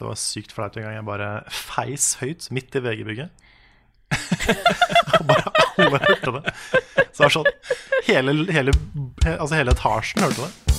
Det var sykt flaut en gang jeg bare feis høyt midt i VG-bygget. Og bare alle hørte det. Så det var sånn Hele, hele, altså hele etasjen hørte det.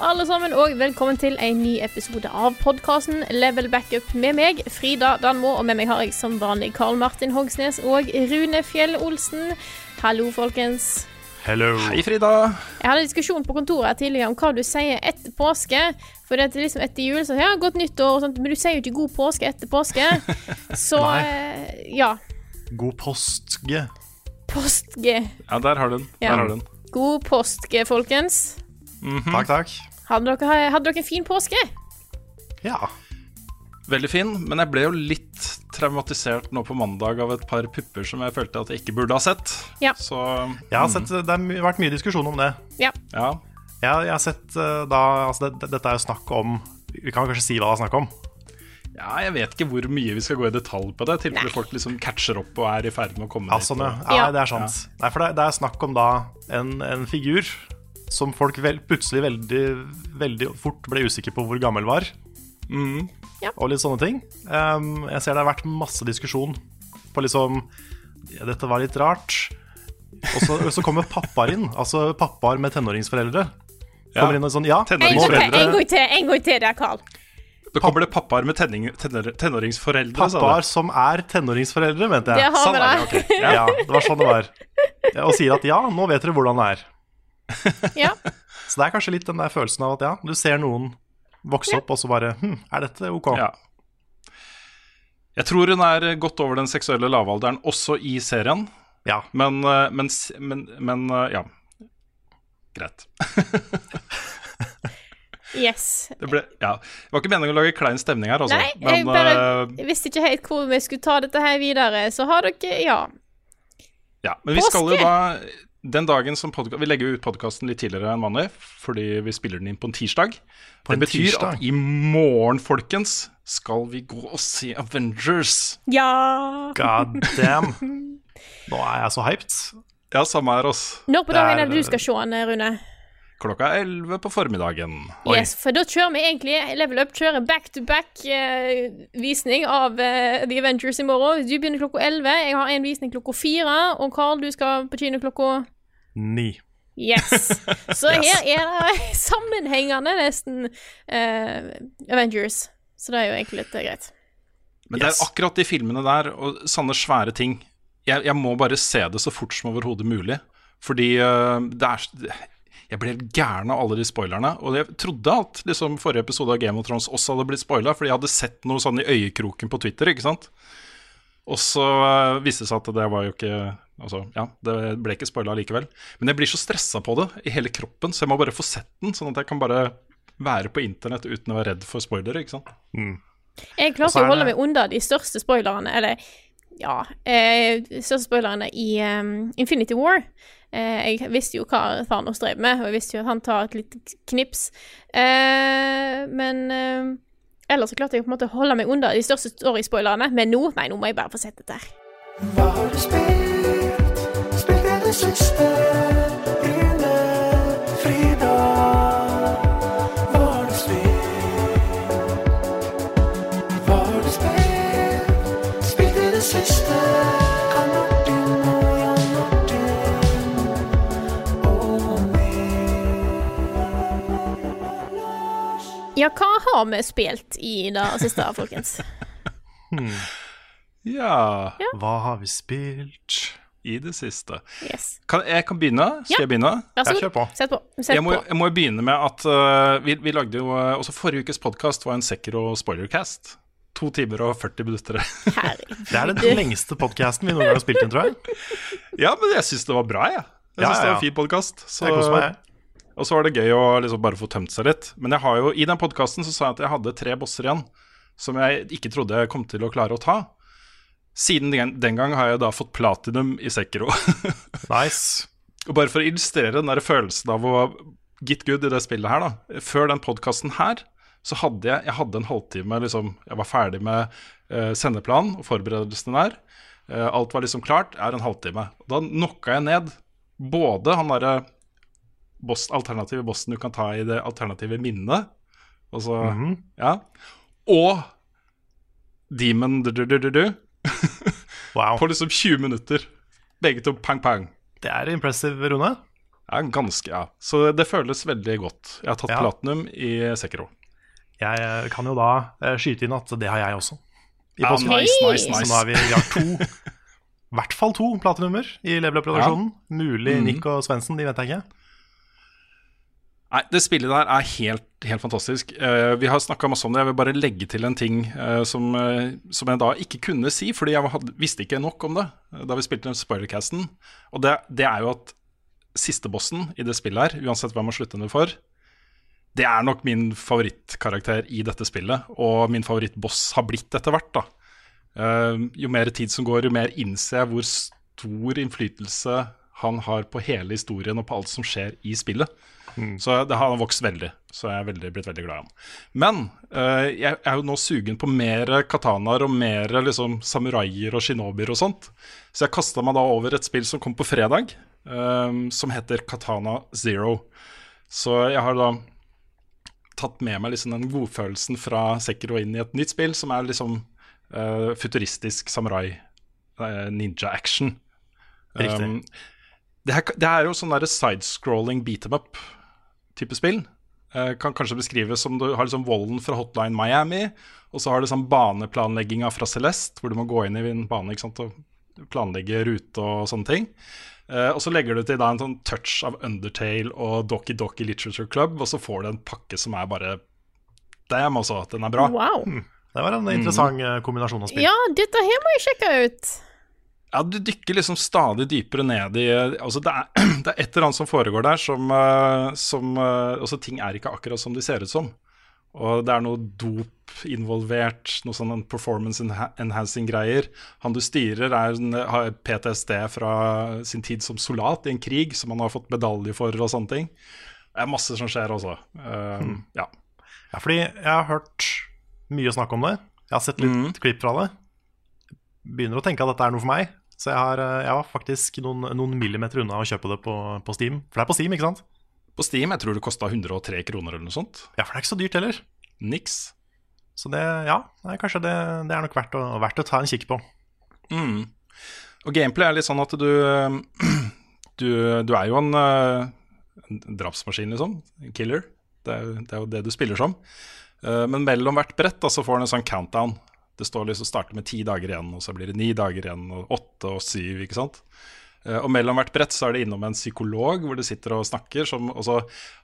Alle sammen, og velkommen til en ny episode av podkasten Level Backup med meg, Frida Danmo. Og med meg har jeg som vanlig Karl Martin Hogsnes og Rune Fjell Olsen. Hallo, folkens. Hello. Hei, Frida. Jeg hadde en diskusjon på kontoret her tidligere om hva du sier etter påske. For det er liksom etter jul, så ja, godt nyttår og sånt, men du sier jo ikke god påske etter påske. Så Nei. eh, ja. God postge. Postge. Ja, der har du den. Ja. Der har du den. God påske, folkens. Takk, takk. Hadde dere, hadde dere en fin påske? Ja. Veldig fin, men jeg ble jo litt traumatisert nå på mandag av et par pupper som jeg følte at jeg ikke burde ha sett. Ja. Så Jeg har sett, det har vært mye diskusjon om det. Ja. ja. Jeg, jeg har sett eh, da altså det, det, Dette er jo snakk om Vi kan kanskje si hva det er snakk om. ja, jeg vet ikke hvor mye vi skal gå i detalj på det, i tilfelle folk liksom catcher opp og er i ferd med å komme Ja, sånn, ja. ja. Ja. Det er sant. Nei, for det, det er snakk om da en, en figur som folk vel, plutselig veldig, veldig fort ble usikre på hvor gammel var. Mm. Ja. Og litt sånne ting. Um, jeg ser det har vært masse diskusjon på liksom ja, Dette var litt rart. Og så, så kommer pappaer inn. Altså pappaer med tenåringsforeldre. Kommer inn og sånn Ja, Tenåringsforeldre. en gang til, en gang til der, Carl. Da kommer det pappaer med tenning, tenner, tenåringsforeldre, pappaer som er tenåringsforeldre, mente jeg. Det har Sånn vi er da. Okay. Ja. Ja, det var sånn det var. Og sier at ja, nå vet dere hvordan det er. Ja. Så det er kanskje litt den der følelsen av at ja, du ser noen vokse opp, og så bare hm, er dette ok? Ja. Jeg tror hun er godt over den seksuelle lavalderen også i serien, Ja. men, eh, men, men, men eh, ja. Greit. Yes. Det, ble, ja. det var ikke meningen å lage klein stemning her, altså. Nei, jeg bare eh, visste ikke helt hvor vi skulle ta dette her videre, så har dere Ja. ja. Men vi skal jo Påske! da den dagen som podca- Vi legger jo ut podkasten litt tidligere enn vanlig, fordi vi spiller den inn på en tirsdag. På en det betyr tirsdag? at i morgen, folkens, skal vi gå og se Avengers. Ja God damn. Nå er jeg så hyped. Ja, samme her, oss. Når på dagen er det du skal se den, Rune? Klokka er 11 på formiddagen. Yes, for da kjører vi egentlig Level Up kjører back to back eh, visning av eh, The Avengers i morgen. Du begynner klokka 11, jeg har en visning klokka 4, og Carl, du skal på kino klokka Ni. Yes. Så her er det sammenhengende nesten eh, Avengers. Så det er jo egentlig litt eh, greit. Men det er akkurat de filmene der og sånne svære ting. Jeg, jeg må bare se det så fort som overhodet mulig. Fordi uh, det er Jeg ble helt gæren av alle de spoilerne. Og jeg trodde at liksom, forrige episode av Game of Thrones også hadde blitt spoila, fordi jeg hadde sett noe sånn i øyekroken på Twitter, ikke sant. Og så uh, viste det seg at det var jo ikke Altså, ja, det ble ikke spoila likevel. Men jeg blir så stressa på det i hele kroppen, så jeg må bare få sett den, sånn at jeg kan bare være på internett uten å være redd for spoilere, ikke sant. Jeg Og klarte å holde meg unna de største spoilerne, eller ja eh, største spoilerne i um, Infinity War. Eh, jeg visste jo hva Thanos drev med, og jeg visste jo at han tar et lite knips. Eh, men eh, ellers så klarte jeg på en måte å holde meg unna de største story-spoilerne. Men nå nei, nå må jeg bare få sett dette her. Hva har du spilt? Spilt det siste? Har vi spilt i det siste, folkens? Ja. Hva har vi spilt? i det siste. Yes. Kan, jeg kan begynne. Skal Ja. jeg begynne? Vær så Ja, god. kjør på. Sett på. Sett Jeg må, på. jeg må begynne med at uh, vi, vi lagde jo øh, Også forrige ukes podkast var en Sekiro spoilercast. To timer og 40 minutter. Det er den lengste podkasten vi noen gang har spilt inn, tror jeg. ja, men jeg syns det var bra, jeg. Jeg Ja, synes ja, det var en fin podkast. Jeg koser meg, jeg. Og så var det gøy å liksom bare få tømt seg litt. Men jeg har jo, i den podkasten så sa jeg at jeg hadde tre bosser igjen som jeg ikke trodde jeg kom til å klare å ta. Siden den, den gang har jeg da fått platinum i Sekiro. Nice. Og bare for å illustrere den der følelsen av å get good i det spillet her, da. Før den podkasten her, så hadde jeg, jeg hadde en halvtime liksom, Jeg var ferdig med uh, sendeplanen og forberedelsene der. Uh, alt var liksom klart. Er en halvtime. Da knocka jeg ned både han derre boss, alternative bossen du kan ta i det alternative minnet, Og så ja, og Demon du-du-du-du Wow. på liksom 20 minutter. Begge to pang-pang. Det er impressive, Rune. Ja, ganske, ja. Så det føles veldig godt. Jeg har tatt Ja. platinum i Sekiro. Jeg eh, kan jo da eh, skyte inn at det har jeg også. I Ja, påsken. nice, nice, Så nå har er vi, vi har to, i hvert fall to platinummer i Level Up-produksjonen. Mulig Mhm. Nick og Svendsen, de vet jeg ikke. Nei, det spillet der er helt, helt fantastisk. Uh, vi har snakka masse om det. Jeg vil bare legge til en ting uh, som, uh, som jeg da ikke kunne si, fordi jeg hadde, visste ikke nok om det da vi spilte den spoilercasten. Og det, det er jo at siste bossen i det spillet her, uansett hvem man slutter den for, det er nok min favorittkarakter i dette spillet, og min favorittboss har blitt etter hvert. da. Jo mer tid som går, jo mer innser jeg hvor stor innflytelse han har på hele historien og på alt som skjer i spillet. Så det har vokst veldig. Så jeg er veldig, blitt veldig glad i ham. Men uh, jeg er jo nå sugen på mer katanaer og mer liksom, samuraier og shinobier og sånt. Så jeg kasta meg da over et spill som kom på fredag, um, som heter Katana Zero. Så jeg har da tatt med meg liksom den godfølelsen fra Sekiro inn i et nytt spill, som er liksom uh, futuristisk samurai eh, ninja action. Riktig. Um, det, her, det er jo sånn sidescrolling beat em up-type spill. Uh, kan kanskje beskrives som du har liksom volden fra Hotline Miami, og så har du sånn baneplanlegginga fra Celeste, hvor du må gå inn i en bane ikke sant, og planlegge rute og sånne ting. Uh, og så legger du til da en sånn touch av Undertale og Doki Doki Literature Club, og så får du en pakke som er bare Damn, altså. Den er bra. Wow. Det var en interessant mm. kombinasjon av spill. Ja, dette her må jeg sjekke ut. Ja, du dykker liksom stadig dypere ned i Altså, det er, det er et eller annet som foregår der som, eh, som eh, Altså, ting er ikke akkurat som de ser ut som. Og det er noe dop involvert, noe sånn performance enhancing-greier. Han du styrer, er, har PTSD fra sin tid som soldat i en krig, som han har fått medalje for og sånne ting. Det er masse som skjer også. Eh, Ja. Ja, fordi jeg har hørt mye snakk om det. Jeg har sett litt mm. klipp fra det. Begynner å tenke at dette er noe for meg. Så jeg, har, eh, jeg var faktisk noen, noen millimeter unna å kjøpe det på, på Steam. For det er på Steam, ikke sant? På Steam jeg tror det kosta 103 kroner eller noe sånt. Ja, for det er ikke så dyrt heller. Niks. Så det, ja, nei, kanskje det, det er nok verdt å, verdt å ta en kikk på. Mm. Og gameplay er litt sånn at du Du, du er jo en, eh, en drapsmaskin, liksom. En killer. Det er, det er jo det du spiller som. Eh, Men mellom hvert brett da, så får du en sånn countdown. Det står liksom starter med ti dager igjen, og så blir det ni dager igjen, og åtte og syv. ikke sant? Eh, Og mellom hvert brett så er det innom en psykolog hvor du sitter og snakker. Som, og så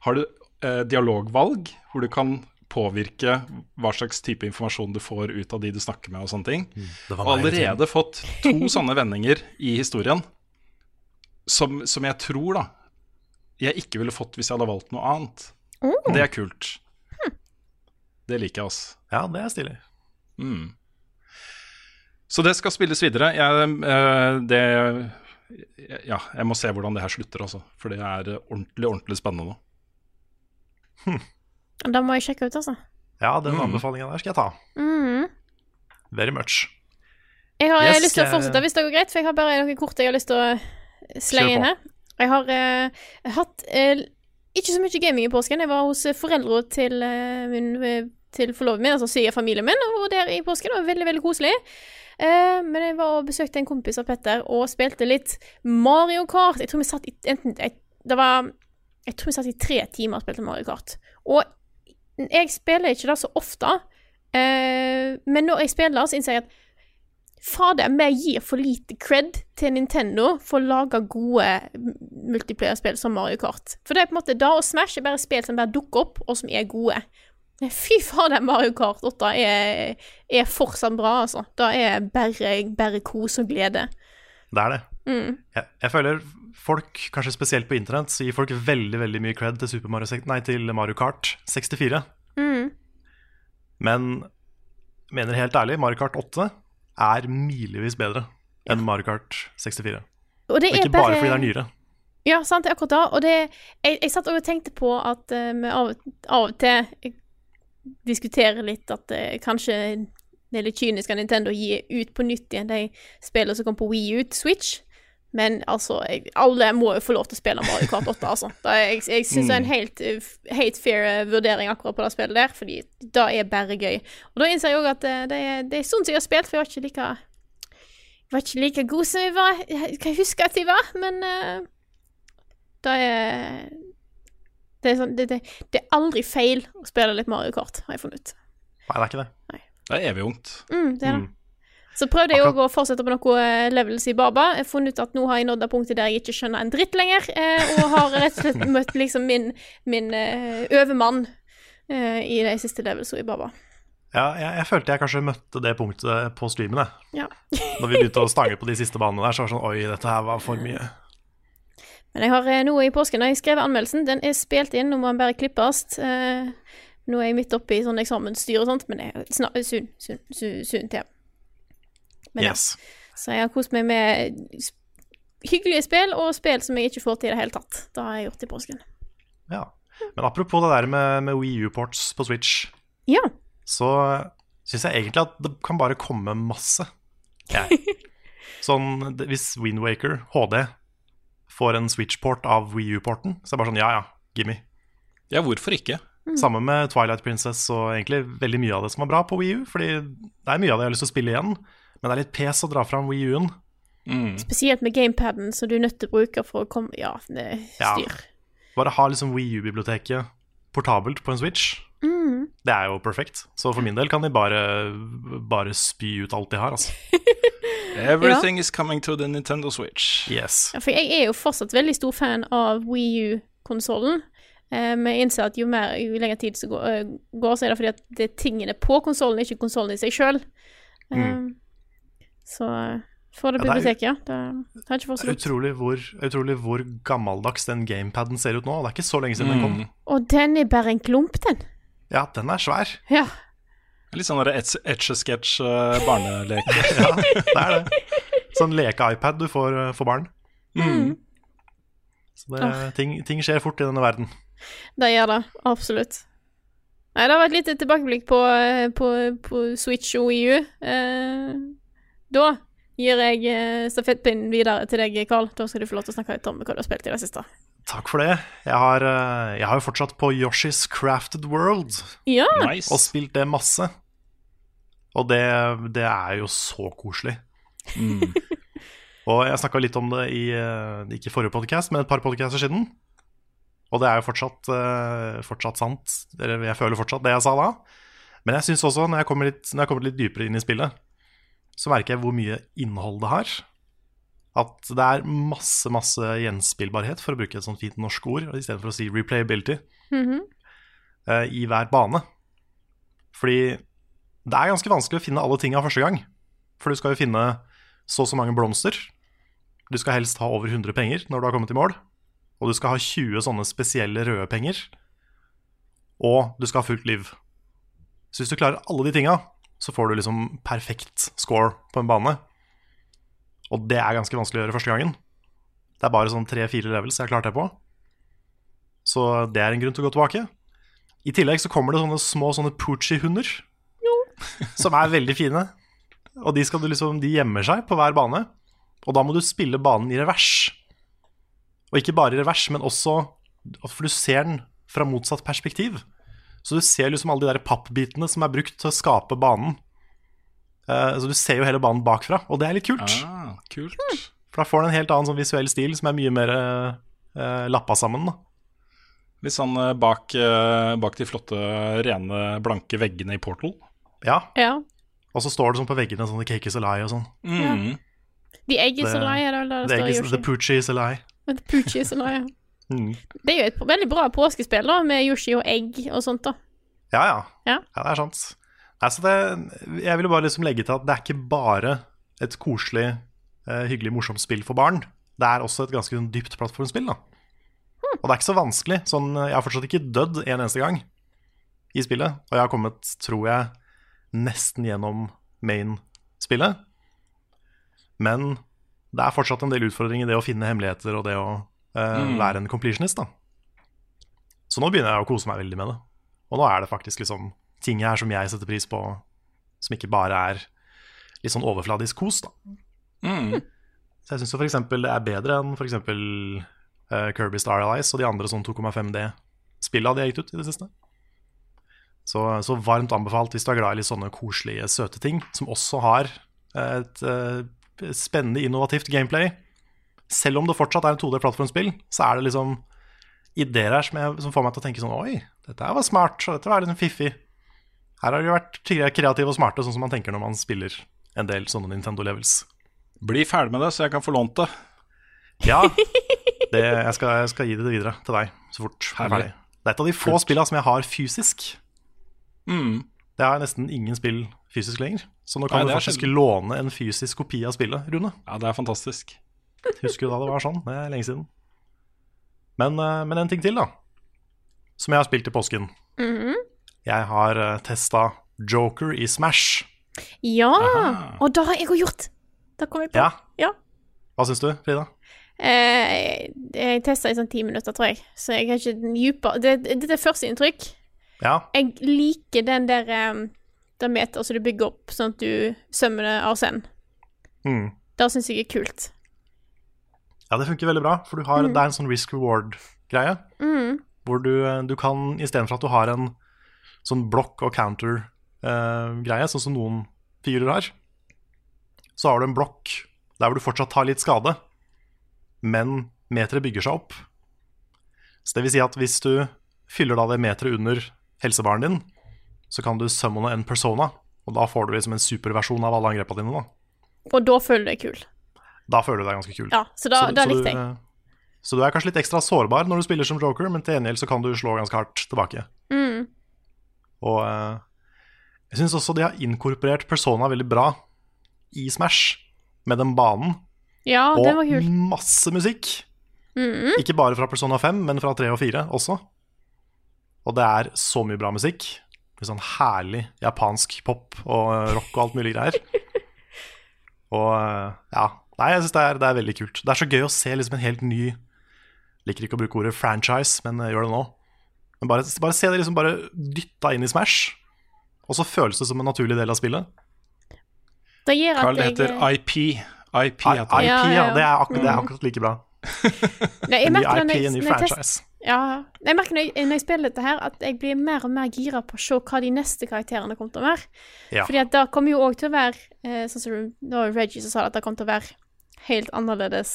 har du eh, dialogvalg, hvor du kan påvirke hva slags type informasjon du får ut av de du snakker med. Og sånne ting. Det var Og hele allerede fått to sånne vendinger i historien som, som jeg tror da jeg ikke ville fått hvis jeg hadde valgt noe annet. Og Det er kult. Det liker jeg, altså. Ja, det er stilig. Mm. Så det skal spilles videre. Jeg, eh, det Ja, jeg må se hvordan det her slutter, altså. For det er ordentlig, ordentlig spennende Hm. Da må jeg sjekke ut, altså. Ja, den Mm. anbefalinga der skal jeg ta. Mm. Very much. Jeg har eh, Yes, lyst til å fortsette, hvis det går greit, for jeg har bare noen kort jeg har lyst til å slenge inn her. Jeg har uh, hatt uh, ikke så mye gaming i påsken. Jeg var hos eh, foreldra til, uh, min, eh, til forloveden min, altså svigerfamilien min, og var der i påsken. Det var veldig, veldig koselig. Eh, men jeg var og besøkte en kompis av Petter og spilte litt Mario Kart. Jeg tror vi satt i enten jeg, Det var Jeg tror vi satt i tre timer og spilte Mario Kart. Og jeg spiller ikke det så ofte, eh, men når jeg spiller, så innser jeg at Fader, vi gir for lite cred til Nintendo for å lage gode multiplayerspill som Mario Kart. For det er på en måte da, og Smash er bare spill som bare dukker opp, og som er gode. Fy fader, Mario Kart 8 er, er fortsatt bra, altså. Da er bare, bare kos og glede. Det er det. Mm. Jeg, jeg føler folk, kanskje spesielt på internett, så gir folk veldig veldig mye cred til, Super Mario, nei, til Mario Kart 64. Mm. Men mener helt ærlig, Mario Kart 8 er milevis bedre enn Mario Kart 64. Og det Og er ikke bare fordi det er nyere. Ja, sant, akkurat da. Og det Jeg, jeg satt og tenkte på at eh, vi av, av og til diskuterer litt at eh, kanskje det er litt kynisk av Nintendo å gi ut på nytt igjen de spillene som kom på Wii ut Switch. Men altså, jeg, alle må jo få lov til å spille Mario Kart 8, altså. Da jeg jeg syns det er en helt, eh, helt fair eh, vurdering akkurat på det spillet der, fordi det er bare gøy. Og da innser jeg òg at eh, det, er- det er sånn som jeg har spilt, for jeg var ikke like jeg var ikke like god som jeg var. Jeg kan huske at jeg var, men uh, det er det er, sånn, det, det, det er aldri feil å spille litt Mario Kart, har jeg funnet ut. Nei, det er ikke det. Det er evig ungt. Mm, det er det. Mm. Så prøvde jeg òg å fortsette på noen eh, levels i Baba. Jeg har funnet ut at nå har jeg nådd det punktet der jeg ikke skjønner en dritt lenger, eh, og har rett og slett møtt liksom min, min eh, overmann eh, i de siste levelsene i Baba. Ja, jeg, jeg følte jeg kanskje møtte det punktet på streamen, jeg. Ja. Når vi begynte å stange på de siste banene der, så var det sånn Oi, dette her var for mye. Men jeg har nå noe i påsken. Da jeg skrevet anmeldelsen, den er spilt inn, nå må den bare klippes. Eh, nå er jeg midt oppe i sånn eksamensstyr og sånt, men det er snart soon, soon, soon, soon til. Men ja. Yes. Så jeg har kost meg med hyggelige spill og spill som jeg ikke får til i det hele tatt. Det har jeg gjort i påsken. Ja. Men apropos det der med, med Wii U-ports på Switch, Ja. så syns jeg egentlig at det kan bare komme masse. Jeg. Sånn, hvis Windwaker HD får en Switch-port av Wii U-porten, så det er bare sånn ja ja, gimme. Ja, hvorfor ikke? Samme med Twilight Princess og egentlig veldig mye av det som er bra på Wii U. Fordi det er mye av det jeg har lyst til å spille igjen, men det er litt pes å dra fram Wii U-en. Mm. Spesielt med gamepaden, som du er nødt til å bruke for å komme Ja, det er Ja. styr. Bare ha liksom Wii U-biblioteket portabelt på en Switch. Mm. Det er jo perfekt. Så for min del kan de bare, bare spy ut alt de har, altså. Everything is coming to the Nintendo Switch. Yes. Ja, for jeg er jo fortsatt veldig stor fan av Wii U-konsollen. Eh, men jeg innser at jo, mer, jo lenger tid som går, eh, så er det fordi at det er tingene på konsollen, ikke konsollen i seg sjøl. Så får for det biblioteket, Ja, det er. Det er, ikke er utrolig hvor, utrolig hvor gammeldags den gamepaden ser ut nå. Det er ikke så lenge siden den kom. Mm. Og den er bare en klump, den. Ja, den er svær. Ja. Litt sånn der etch- etch-a-sketch uh, barneleke. Ja, det er det. Sånn leke-iPad du får eh, for barn. Mm. Så det, ting, ting skjer fort i denne verden. Det gjør det, absolutt. Nei, det har vært litt tilbakeblikk på, eh, på, på Switch og Wii U. Eh, da gir jeg eh, stafettpinnen videre til deg, Carl. Da skal du få lov til å snakke litt om hva du har spilt i det siste. Takk for det. Jeg har, eh, jeg har jo fortsatt på Yoshi's Crafted World Ja, Nice. og spilt det masse. Og det, det er jo så koselig. Mm. Og jeg snakka litt om det i eh, ikke forrige podcast, men et par podcaster siden. Og det er jo fortsatt, eh, fortsatt sant. Eller jeg føler fortsatt det jeg sa da. Men jeg syns også, når jeg litt, når jeg kommer litt dypere inn i spillet, så merker jeg hvor mye innhold det har. At det er masse, masse gjenspillbarhet, for å bruke et sånt fint norsk ord, istedenfor å si replayability, mm -hmm. uh, i hver bane. Fordi det er ganske vanskelig å finne alle tinga første gang. For du skal jo finne så og så mange blomster. Du skal helst ha over 100 penger når du har kommet i mål. Og du skal ha 20 sånne spesielle røde penger. Og du skal ha fullt liv. Så hvis du klarer alle de tinga, så får du liksom perfekt score på en bane. Og det er ganske vanskelig å gjøre første gangen. Det er bare sånn tre-fire levels jeg har klart det på. Så det er en grunn til å gå tilbake. I tillegg så kommer det sånne små sånne Poochie-hunder. som er veldig fine. Og de, skal du liksom, de gjemmer seg på hver bane. Og da må du spille banen i revers. Og ikke bare i revers, men også For du ser den fra motsatt perspektiv. Så du ser liksom alle de der pappbitene som er brukt til å skape banen. Eh, så du ser jo hele banen bakfra, og det er litt kult. Ah, kult. For da får den en helt annen sånn visuell stil som er mye mer eh, lappa sammen. da Litt sånn eh, bak, eh, bak de flotte, rene, blanke veggene i Portal. Ja, Ja. Og så står det sånn på veggene sånn 'The cake is a lie' og sånn. Mm. The egg is a lie, eller hva det står the poochie is a lie. The Poochie is a lie, ja. Mm. Det er jo et veldig bra påskespill, da, med Yoshi og egg og sånt, da. Ja, ja. Ja. det er sant. Nei, så det, jeg ville bare liksom legge til at det er ikke bare et koselig, eh, hyggelig, morsomt spill for barn. Det er også et ganske sånn dypt plattformspill. da. Og det er ikke så vanskelig. Sånn, jeg har fortsatt ikke dødd en eneste gang i spillet. Og jeg har kommet, tror jeg, nesten gjennom main-spillet. Men det er fortsatt en del utfordringer i det å finne hemmeligheter og det å eh, være en completionist. da. Så nå begynner jeg å kose meg veldig med det. Og nå er det faktisk liksom ting her som jeg setter pris på, som ikke bare er litt sånn overfladisk kos, da. Mm. Så jeg syns jo f.eks. det er bedre enn f.eks. Uh, Kirby Star Allies og de andre sånn 2,5D-spilla de har gitt ut i det siste. Så, så varmt anbefalt hvis du er glad i litt sånne koselige, søte ting, som også har et uh, spennende, innovativt gameplay. Selv om det fortsatt er en 2D-plattformspill, så er det liksom ideer her som, jeg, som får meg til å tenke sånn Oi, dette var smart, og dette var sånn fiffig. Her har de vært kreative og smarte, sånn som man tenker når man spiller en del sånne Nintendo-levels. Bli ferdig med det, så jeg kan få lånt det. Ja, det, jeg, skal, jeg skal gi det videre til deg så fort er Herlig. Det er et av de få Kult. spillene som jeg har fysisk. Mm. Det har jeg nesten ingen spill fysisk lenger. Så nå kan Nei, du er faktisk sjelden. låne en fysisk kopi av spillet, Rune. Ja, det er fantastisk. Husker du da det var sånn? Det er lenge siden. Men, eh, men en ting til, da. Som jeg har spilt i påsken. Mhm. Jeg har uh, testa Joker i Smash. Ja! Aha. Og det har jeg òg gjort. Da kom jeg på. Ja. Ja. Hva syns du, Frida? Eh, jeg testa i sånn ti minutter, tror jeg, så jeg har ikke den dypere det, Dette er førsteinntrykk. Ja, Jeg liker den der um, Det meter som du bygger opp, sånn at du sømmer arsen. mm. Det syns jeg er kult. ja det funker veldig bra. For du har, det er en sånn risk reward-greie. Mm. Hvor du, eh, du kan, istedenfor at du har en sånn blokk og counter-greie, sånn som noen figurer har, så har du en blokk der hvor du fortsatt tar litt skade, men meteret bygger seg opp. Så det vil si at hvis du fyller da det meteret under helsebaren din, så kan du summone en persona, og da får du liksom en superversjon av alle angrepene dine. Da, Og da føler du deg kul. da føler du deg ganske kul. Ja, så da, Så- da så likte jeg. eh, Så du er kanskje litt ekstra sårbar når du spiller som joker, men til gjengjeld så kan du slå ganske hardt tilbake. Mm. Og eh, jeg syns også de har inkorporert Persona veldig bra i Smash, med den banen. Ja, og det var kult. masse musikk. Mm. Ikke bare fra Persona 5, men fra 3 og 4 også. Og det er så mye bra musikk. Litt sånn herlig japansk pop og eh, rock og alt mulig greier. Og eh, ja. Nei, jeg syns det, det er veldig kult. Det er så gøy å se liksom en helt ny Liker ikke å bruke ordet franchise, men gjør det nå. Men bare, bare se det liksom bare dytta inn i Smash, og så føles det som en naturlig del av spillet. Det gir at Carl jeg heter IP. IP I- heter IP. Ja, ja, det er akkurat, det er akkurat like bra. Nei, jeg merker IP, når når jeg test-. Ja, jeg merker når jeg, når jeg spiller dette her, at jeg blir mer og mer gira på å se hva de neste karakterene kommer til å være. Ja. Fordi at det kommer jo òg til å være eh, Sånn som det var Reggie som sa at det kommer til å være helt annerledes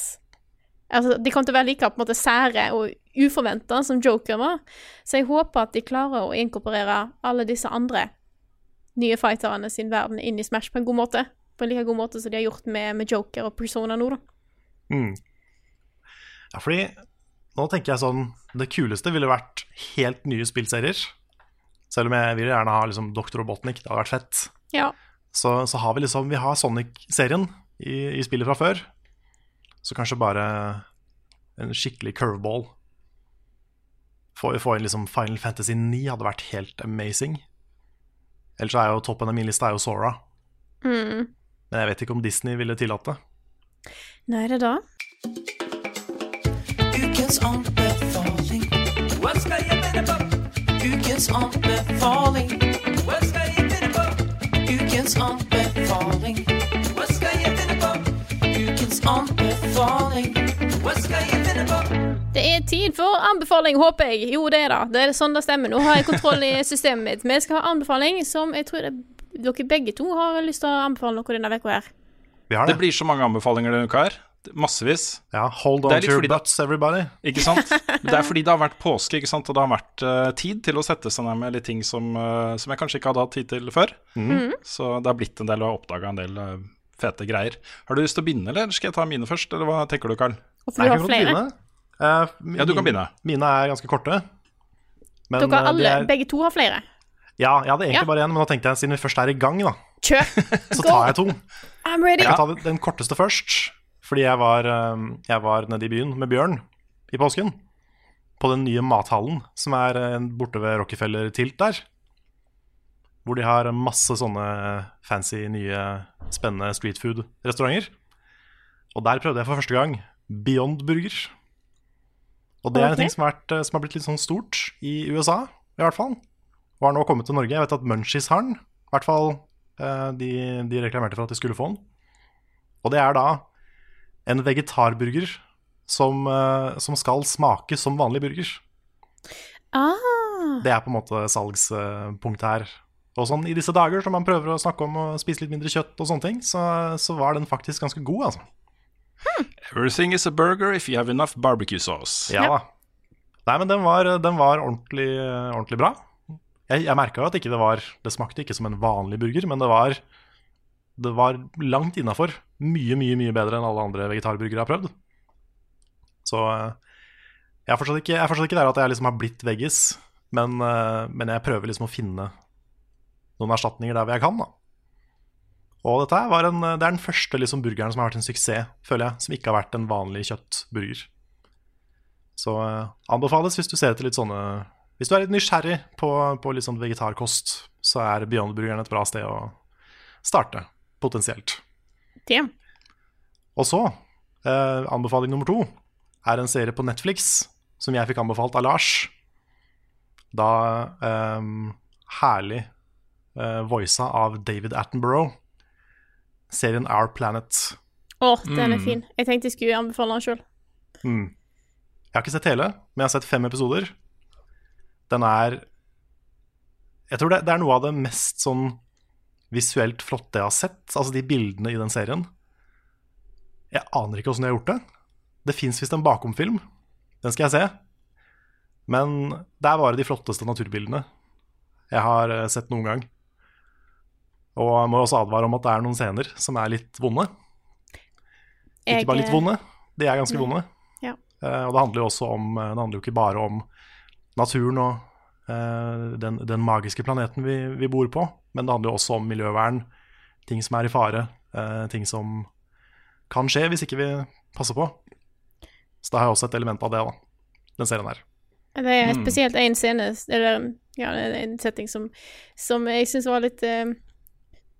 Altså, De kom til å være like på en måte sære og uforventa som Joker var. Så jeg håper at de klarer å inkorporere alle disse andre nye fighterne sin verden inn i Smash på en god måte. På en like god måte som de har gjort med, med Joker og Persona nå, da. Mm. Ja, fordi nå tenker jeg sånn Det kuleste ville vært helt nye spillserier. Selv om jeg vil gjerne ha liksom Dr. Robotnik, det hadde vært fett. Ja. Så, så har vi liksom Vi har Sonic-serien i, i spillet fra før. Så kanskje bare en skikkelig curveball. Få, få inn liksom Final Fantasy 9 hadde vært helt amazing. Ellers er jo toppen av min liste er jo Sora. Mm. Men jeg vet ikke om Disney ville tillatt det. Nei, er det da? Ukens anbefaling. Hva skal jeg finne på? Ukens anbefaling. Hva skal jeg finne på? Ukens anbefaling. Det er tid for anbefaling, håper jeg. Jo, det er det. Det er sånn det stemmer. Nå har jeg kontroll i systemet mitt. Vi skal ha anbefaling som jeg tror det, dere begge to har lyst til å anbefale noe denne uka her. Vi har Det det. blir så mange anbefalinger denne uka her. massevis. Ja, hold on to your butts, everybody. Ikke sant? Det er fordi det har vært påske, ikke sant? og det har vært uh, tid til å sette seg ned med litt ting som, uh, som jeg kanskje ikke hadde hatt tid til før. Så det har blitt en del, og oppdaga en del eh, fete greier. Har du lyst til å begynne, eller skal jeg ta mine først? Eller hva tenker du, Karl? Hvorfor du har flere. begynne. Eh, Ja, du kan begynne. Mine er ganske korte. Men, Dere eh, alle, er, begge to har flere. ja, jeg hadde egentlig Ja. bare én, men da tenkte jeg siden vi først er i gang, da, Kjør. så tar jeg to. I'm ready. Jeg kan ta den korteste først, fordi jeg var, eh, jeg var nede i byen med Bjørn i påsken. På den nye mathallen som er borte ved Rockefeller Tilt der. Hvor de har masse sånne fancy, nye, spennende street food-restauranter. Og der prøvde jeg for første gang Beyond Burger. Og det er en ting som har, vært, eh, som har blitt litt sånn stort i USA, i hvert fall. Og har nå kommet til Norge. Jeg vet at Munchies har den. I hvert fall eh, de, de reklamerte for at de skulle få den. Og det er da en vegetarburger som, eh, som skal smake som vanlig burger. Ah, Det er på en måte salgspunktet her. Og sånn i disse dager, som man prøver å snakke om å spise litt mindre kjøtt og sånne ting, så, så var den faktisk ganske god, altså. Everything is a burger if you have enough barbecue sauce. Ja da. Nei, men den var, den var ordentlig, ordentlig bra. Jeg, jeg merka jo at ikke det var Det smakte ikke som en vanlig burger, men det var, det var langt innafor. Mye, mye mye bedre enn alle andre vegetarburgere jeg har prøvd. Så eh, jeg er fortsatt ikke, jeg er fortsatt ikke der at jeg liksom har blitt veggis, men, eh, men jeg prøver liksom å finne noen erstatninger der hvor jeg kan. da. Og dette var en, det er den første liksom burgeren som har vært en suksess, føler jeg, som ikke har vært en vanlig kjøttburger. Så eh, anbefales hvis du ser etter litt sånne Hvis du er litt nysgjerrig på, på litt sånn vegetarkost, så er Beyond Burgeren et bra sted å starte, potensielt. damn. Og så, eh, anbefaling nummer to er en serie på Netflix som jeg fikk anbefalt av Lars. Da eh, herlig eh, voisa av David Attenborough. Serien Our Planet. Å, den er fin. Jeg tenkte jeg skulle anbefale den sjøl. Mm. Jeg har ikke sett hele, men jeg har sett fem episoder. Den er Jeg tror det, det er noe av det mest sånn visuelt flotte jeg har sett. Altså de bildene i den serien. Jeg aner ikke åssen de har gjort det. Det fins visst en bakomfilm. Den skal jeg se. Men det er bare de flotteste naturbildene jeg har eh, sett noen gang. Og jeg må også advare om at det er noen scener som er litt vonde. Ikke bare litt vonde, de er ganske vonde. Ja. Uh, og det handler jo også om eh, Det handler jo ikke bare om naturen og uh, den, den magiske planeten vi, vi bor på, men det handler jo også om miljøvern, ting som er i fare, uh, ting som kan skje hvis ikke vi passer på. Så det har jo også et element av det, da, den serien her. Det er spesielt én scene, eller ja, en setting som, som jeg syns var litt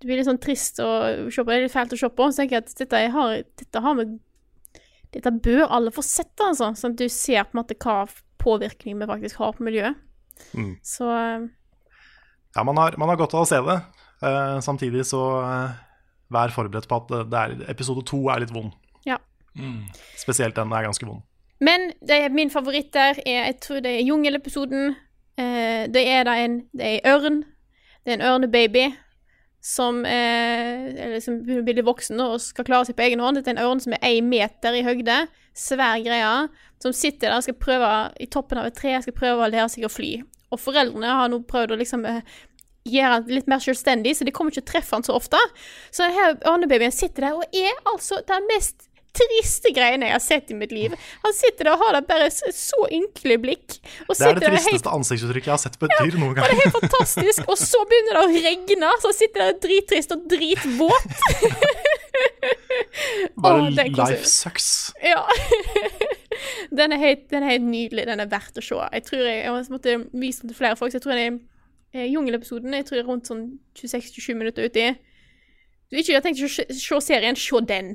Det blir litt sånn trist å se på, det er litt fælt å se på. Så tenker jeg at dette jeg har, dette har vi Dette bør alle få sett, altså. Sånn at du ser på en måte hva påvirkning vi faktisk har på miljøet. Mm. Så eh, Ja, man har, man har godt av å se det. Uh, samtidig så uh, vær forberedt på at det- det er, episode to er litt vond. ja. Spesielt den er ganske vond. Men det er min favoritt der er Jeg tror det er jungelepisoden. Eh, det er da en Det er ørn. Det er en ørnebaby som, er liksom litt voksen og skal klare seg på egen hånd. Dette er en ørn som er én meter i høgde. Svær greie. Som sitter der og skal prøve i toppen av et tre skal prøve å lære seg å fly. Og foreldrene har nå prøvd å liksom eh, gjøre han litt mer selvstendig, så de kommer ikke til å treffe han så ofte. Så denne ørnebabyen sitter der og er altså den mest triste greiene jeg har sett i mitt liv. Han sitter der og har det bare så, ynkelig blikk. Det er det tristeste helt ansiktsuttrykket jeg har sett på et dyr noen og det er helt fantastisk. Og så begynner det å regne, så han sitter der drittrist og dritvåt. Bare oh, life sucks. Ja. den, er helt, den er helt nydelig. Den er verdt å se. Jeg tror jeg, jeg måtte vise den til flere folk, så jeg tror den er eh, Jungelepisoden jeg tror jeg er rundt sånn 26-27 minutter uti. Du ikke har tenkt å se serien, se den.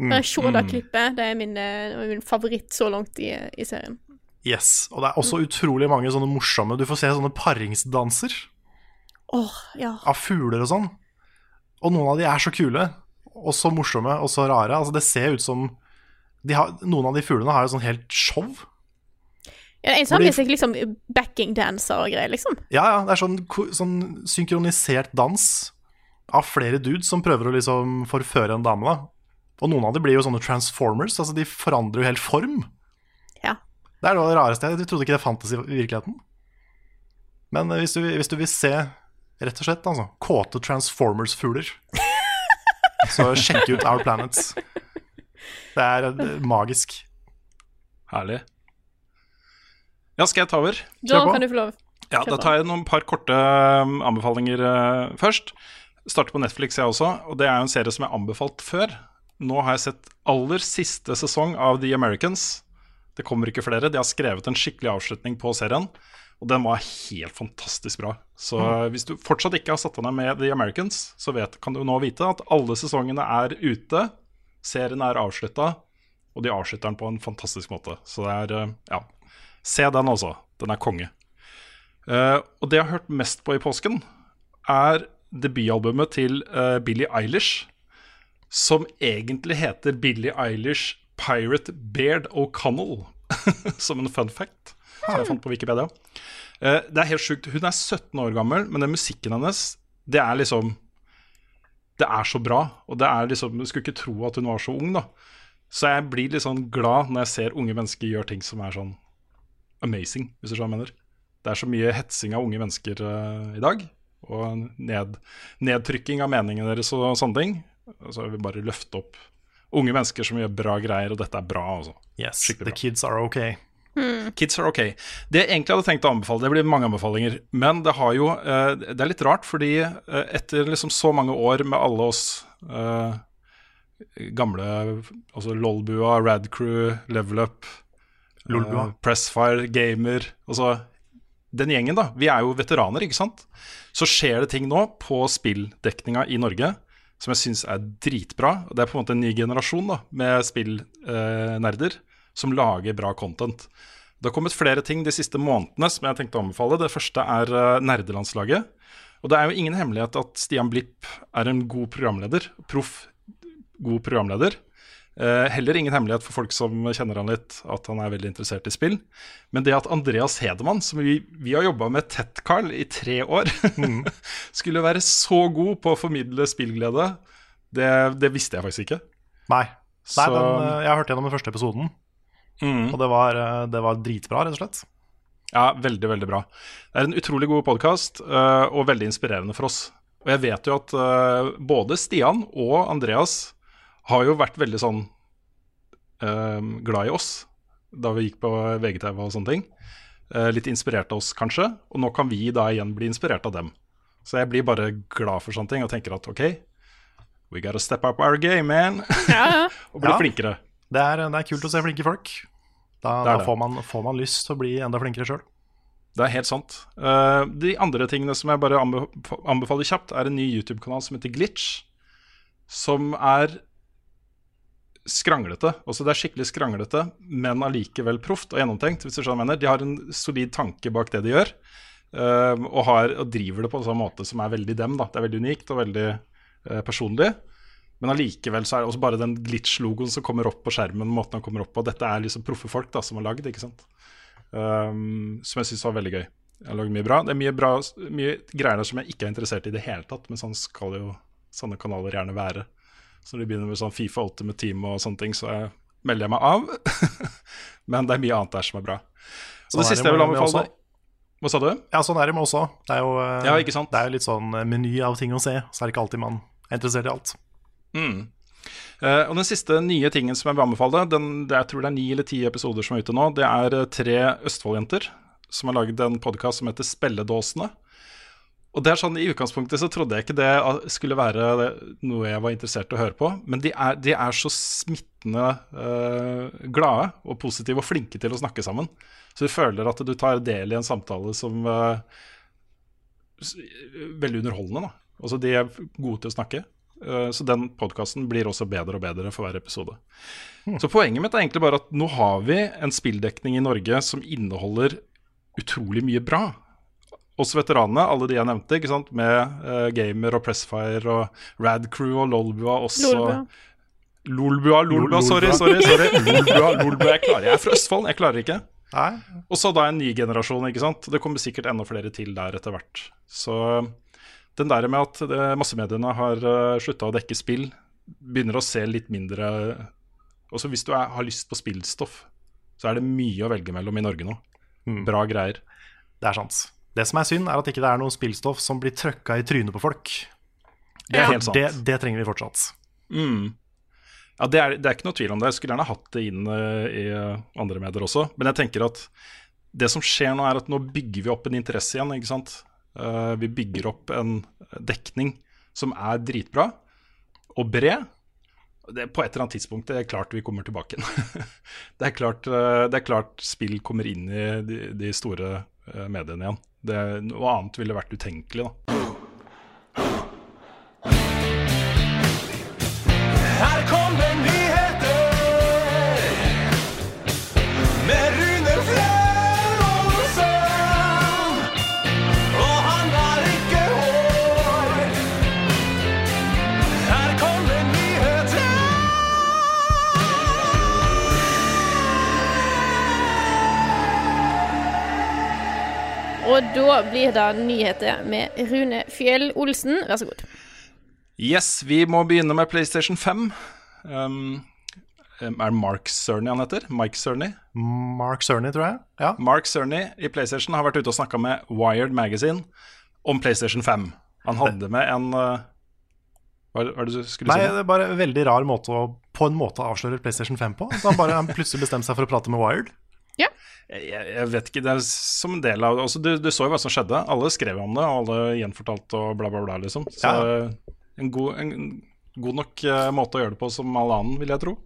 Mm. Bare se det klippet. Det er min, eh, min favoritt så langt i, i serien. Yes. Og det er også utrolig mange sånne morsomme Du får se sånne paringsdanser Åh, ja. av fugler og sånn. Og noen av de er så kule, og så morsomme og så rare. Altså, det ser ut som de har, Noen av de fuglene har jo sånn helt show. Ja, en Hvor de- liksom backing dancer og greier, liksom. Ja, ja, det er sånn, sånn synkronisert dans av flere dudes som prøver å liksom forføre en dame, da. Og noen av dem blir jo sånne transformers, altså de forandrer jo helt form. Ja. Det er noe av det rareste. Jeg trodde ikke det fantes i virkeligheten. Men eh, hvis du, hvis du vil se, rett og slett, altså, kåte transformers-fugler, så sjekk ut Our Planets. Det er eh, magisk. Herlig. Ja, skal jeg ta over? Da kan du få lov. Ja, Da tar jeg noen par korte um, anbefalinger uh, først. Starter på Netflix, jeg også. Og det er jo en serie som jeg har anbefalt før. Nå har jeg sett aller siste sesong av The Americans. Det kommer ikke flere. De har skrevet en skikkelig avslutning på serien. Og den var helt fantastisk bra. Så hvis du fortsatt ikke har satt deg ned med The Americans, så vet, kan du nå vite at alle sesongene er ute. Serien er avslutta, og de avslutter den på en fantastisk måte. Så det er uh, Ja. Se den også. Den er konge. Uh, og det jeg har hørt mest på i påsken, er debutalbumet til uh, Billie Eilish, som egentlig heter Billie Eilish Pirate Baird O'Connell, som en fun fact. Som jeg fant på Wikipedia. Eh, det er helt sjukt. Hun er 17 år gammel, men den musikken hennes, det er liksom Det er så bra. Og det er liksom Du skulle ikke tro at hun var så ung, da. Så jeg blir litt sånn glad når jeg ser unge mennesker gjøre ting som er sånn amazing, hvis du skjønner hva jeg mener. Det er så mye hetsing av unge mennesker uh, i dag, og ned, nedtrykking av meningene deres og sånne ting. Så jeg vil bare løfte opp unge mennesker som gjør bra greier, og dette er bra. Altså. Yes, Skikkelig the bra. kids are okay. Kids are okay. Det jeg egentlig hadde tenkt å anbefale, det blir mange anbefalinger, men det har jo eh, Det er litt rart, fordi eh, etter liksom så mange år med alle oss eh, gamle Altså Lolbua, Radcrew, Level Up, Lolbua. eh, Pressfire, Gamer Altså den gjengen, da. Vi er jo veteraner, ikke sant? Så skjer det ting nå på spilldekninga i Norge som jeg syns er dritbra. Det er på en måte en ny generasjon da, med spillnerder som lager bra content. Det har kommet flere ting de siste månedene som jeg tenkte å anbefale. Det første er eh, nerdelandslaget. Og det er jo ingen hemmelighet at Stian Blipp er en god programleder. Proff, god programleder. Eh, heller ingen hemmelighet for folk som kjenner han litt, at han er veldig interessert i spill. Men det at Andreas Hedemann, som vi, vi har jobba med tett, Carl, i tre år, skulle være så god på å formidle spillglede, det, det visste jeg faktisk ikke. Nei. Nei Så- den, eh, jeg har hørt gjennom den første episoden, Mm. og det var, eh, det var dritbra, rett og slett. Ja, veldig, veldig bra. Det er en utrolig god podkast, og veldig inspirerende for oss. Og jeg vet jo at både Stian og Andreas har jo vært veldig sånn eh, glad i oss da vi gikk på VGTV og sånne ting. Eh, litt inspirert av oss, kanskje. Og nå kan vi da igjen bli inspirert av dem. Så jeg blir bare glad for sånne ting og tenker at OK, we gotta step up our game, man. Ja, og bli Ja. flinkere. Det er, det er kult å se flinke folk. Da, da får, man, får man lyst til å bli enda flinkere sjøl. Det er helt sant. Uh, de andre tingene som jeg bare anbefaler kjapt, er en ny YouTube-kanal som heter Glitch. Som er skranglete. Også det er skikkelig skranglete, men allikevel proft og gjennomtenkt. hvis du skjønner mener. De har en solid tanke bak det de gjør, uh, og, har, og driver det på en sånn måte som er veldig dem. da. Det er veldig unikt og veldig uh, personlig. Men allikevel så er det også bare den glitch-logoen som kommer opp på skjermen. måten den kommer opp på. Dette er liksom proffe folk da, som har lagd, ikke sant. Um, som jeg syns var veldig gøy. Jeg har lagd mye bra. Det er mye, bra, mye greier der som jeg ikke er interessert i i det hele tatt, men sånn skal jo sånne kanaler gjerne være. Så når de begynner med sånn Fifa Ultimate Team og sånne ting, så jeg, melder jeg meg av. men det er mye annet der som er bra. Og Sånn det siste jeg vil anbefale. Hva sa du? Ja, sånn er det med også. Det er jo, eh, Ja? Det er jo litt sånn eh, meny av ting å se, så er det ikke alltid man er interessert i alt. Mm. Uh, og den siste nye tingen som jeg vil anbefale, den, det, jeg tror det er ni eller ti episoder som er ute nå, det er tre Østfold-jenter som har laget en podkast som heter Spelledåsene. Og det er sånn, I utgangspunktet så trodde jeg ikke det skulle være noe jeg var interessert i å høre på, men de er, de er så smittende eh, glade og positive og flinke til å snakke sammen. Så du føler at du tar del i en samtale som eh, Veldig underholdende. da. Altså De er gode til å snakke. Eh, Så den podkasten blir også bedre og bedre for hver episode. Så poenget mitt er egentlig bare at nå har vi en spilldekning i Norge som inneholder utrolig mye bra. Oss veteranene, alle de jeg nevnte, ikke sant? med uh, Gamer og Pressfire og Radcrew og Lolbua også. Lolbua. Lolbua, Lolbua, sorry, sorry. sorry. Lolbua, Lolbua, jeg klarer Jeg er fra Østfold, jeg klarer ikke. Nei, Og så da en ny generasjon, ikke sant. Det kommer sikkert enda flere til der etter hvert. Så den der med at det, massemediene har uh, slutta å dekke spill, begynner å se litt mindre Også hvis du er, har lyst på spillstoff, så er det mye å velge mellom i Norge nå. Bra greier. Det er sant. Det som er synd, er at ikke det er noe spillstoff som blir trøkka i trynet på folk. Det er helt sant. Det, det trenger vi fortsatt. Mm. Ja, det er, det er ikke noe tvil om det. Jeg skulle gjerne hatt det inn uh, i eh, andre medier også. Men jeg tenker at det som skjer nå, er at nå bygger vi opp en interesse igjen. ikke sant? Uh, vi bygger opp en dekning som er dritbra og bred. Det, på et eller annet tidspunkt det er klart vi kommer tilbake igjen. det, er klart, uh, det er klart spill kommer inn i de, de store mediene igjen. Det, noe annet ville vært utenkelig, da. Da blir det nyheter med Rune Fjell Olsen. Vær så god. Yes, vi må begynne med PlayStation 5. Um, er det Mark Cerny han heter? Mike Cerny? Mark Cerny, tror jeg. Ja. Mark Cerny i PlayStation har vært ute og snakka med Wired Magazine om PlayStation 5. Han hadde med en uh, Hva hva er det du skulle Nei, si? Nei, det er bare en veldig rar måte å på en måte avsløre PlayStation 5 på. Så han bare han plutselig bestemte seg for å prate med Wired. Ja. Jeg, jeg vet ikke, det er som en del av altså, du, du så jo hva som skjedde. Alle skrev om det, og alle gjenfortalte og bla, bla, bla, liksom. Så Ja. en, god, en god nok eh, måte å gjøre det på som all annen, vil jeg tro.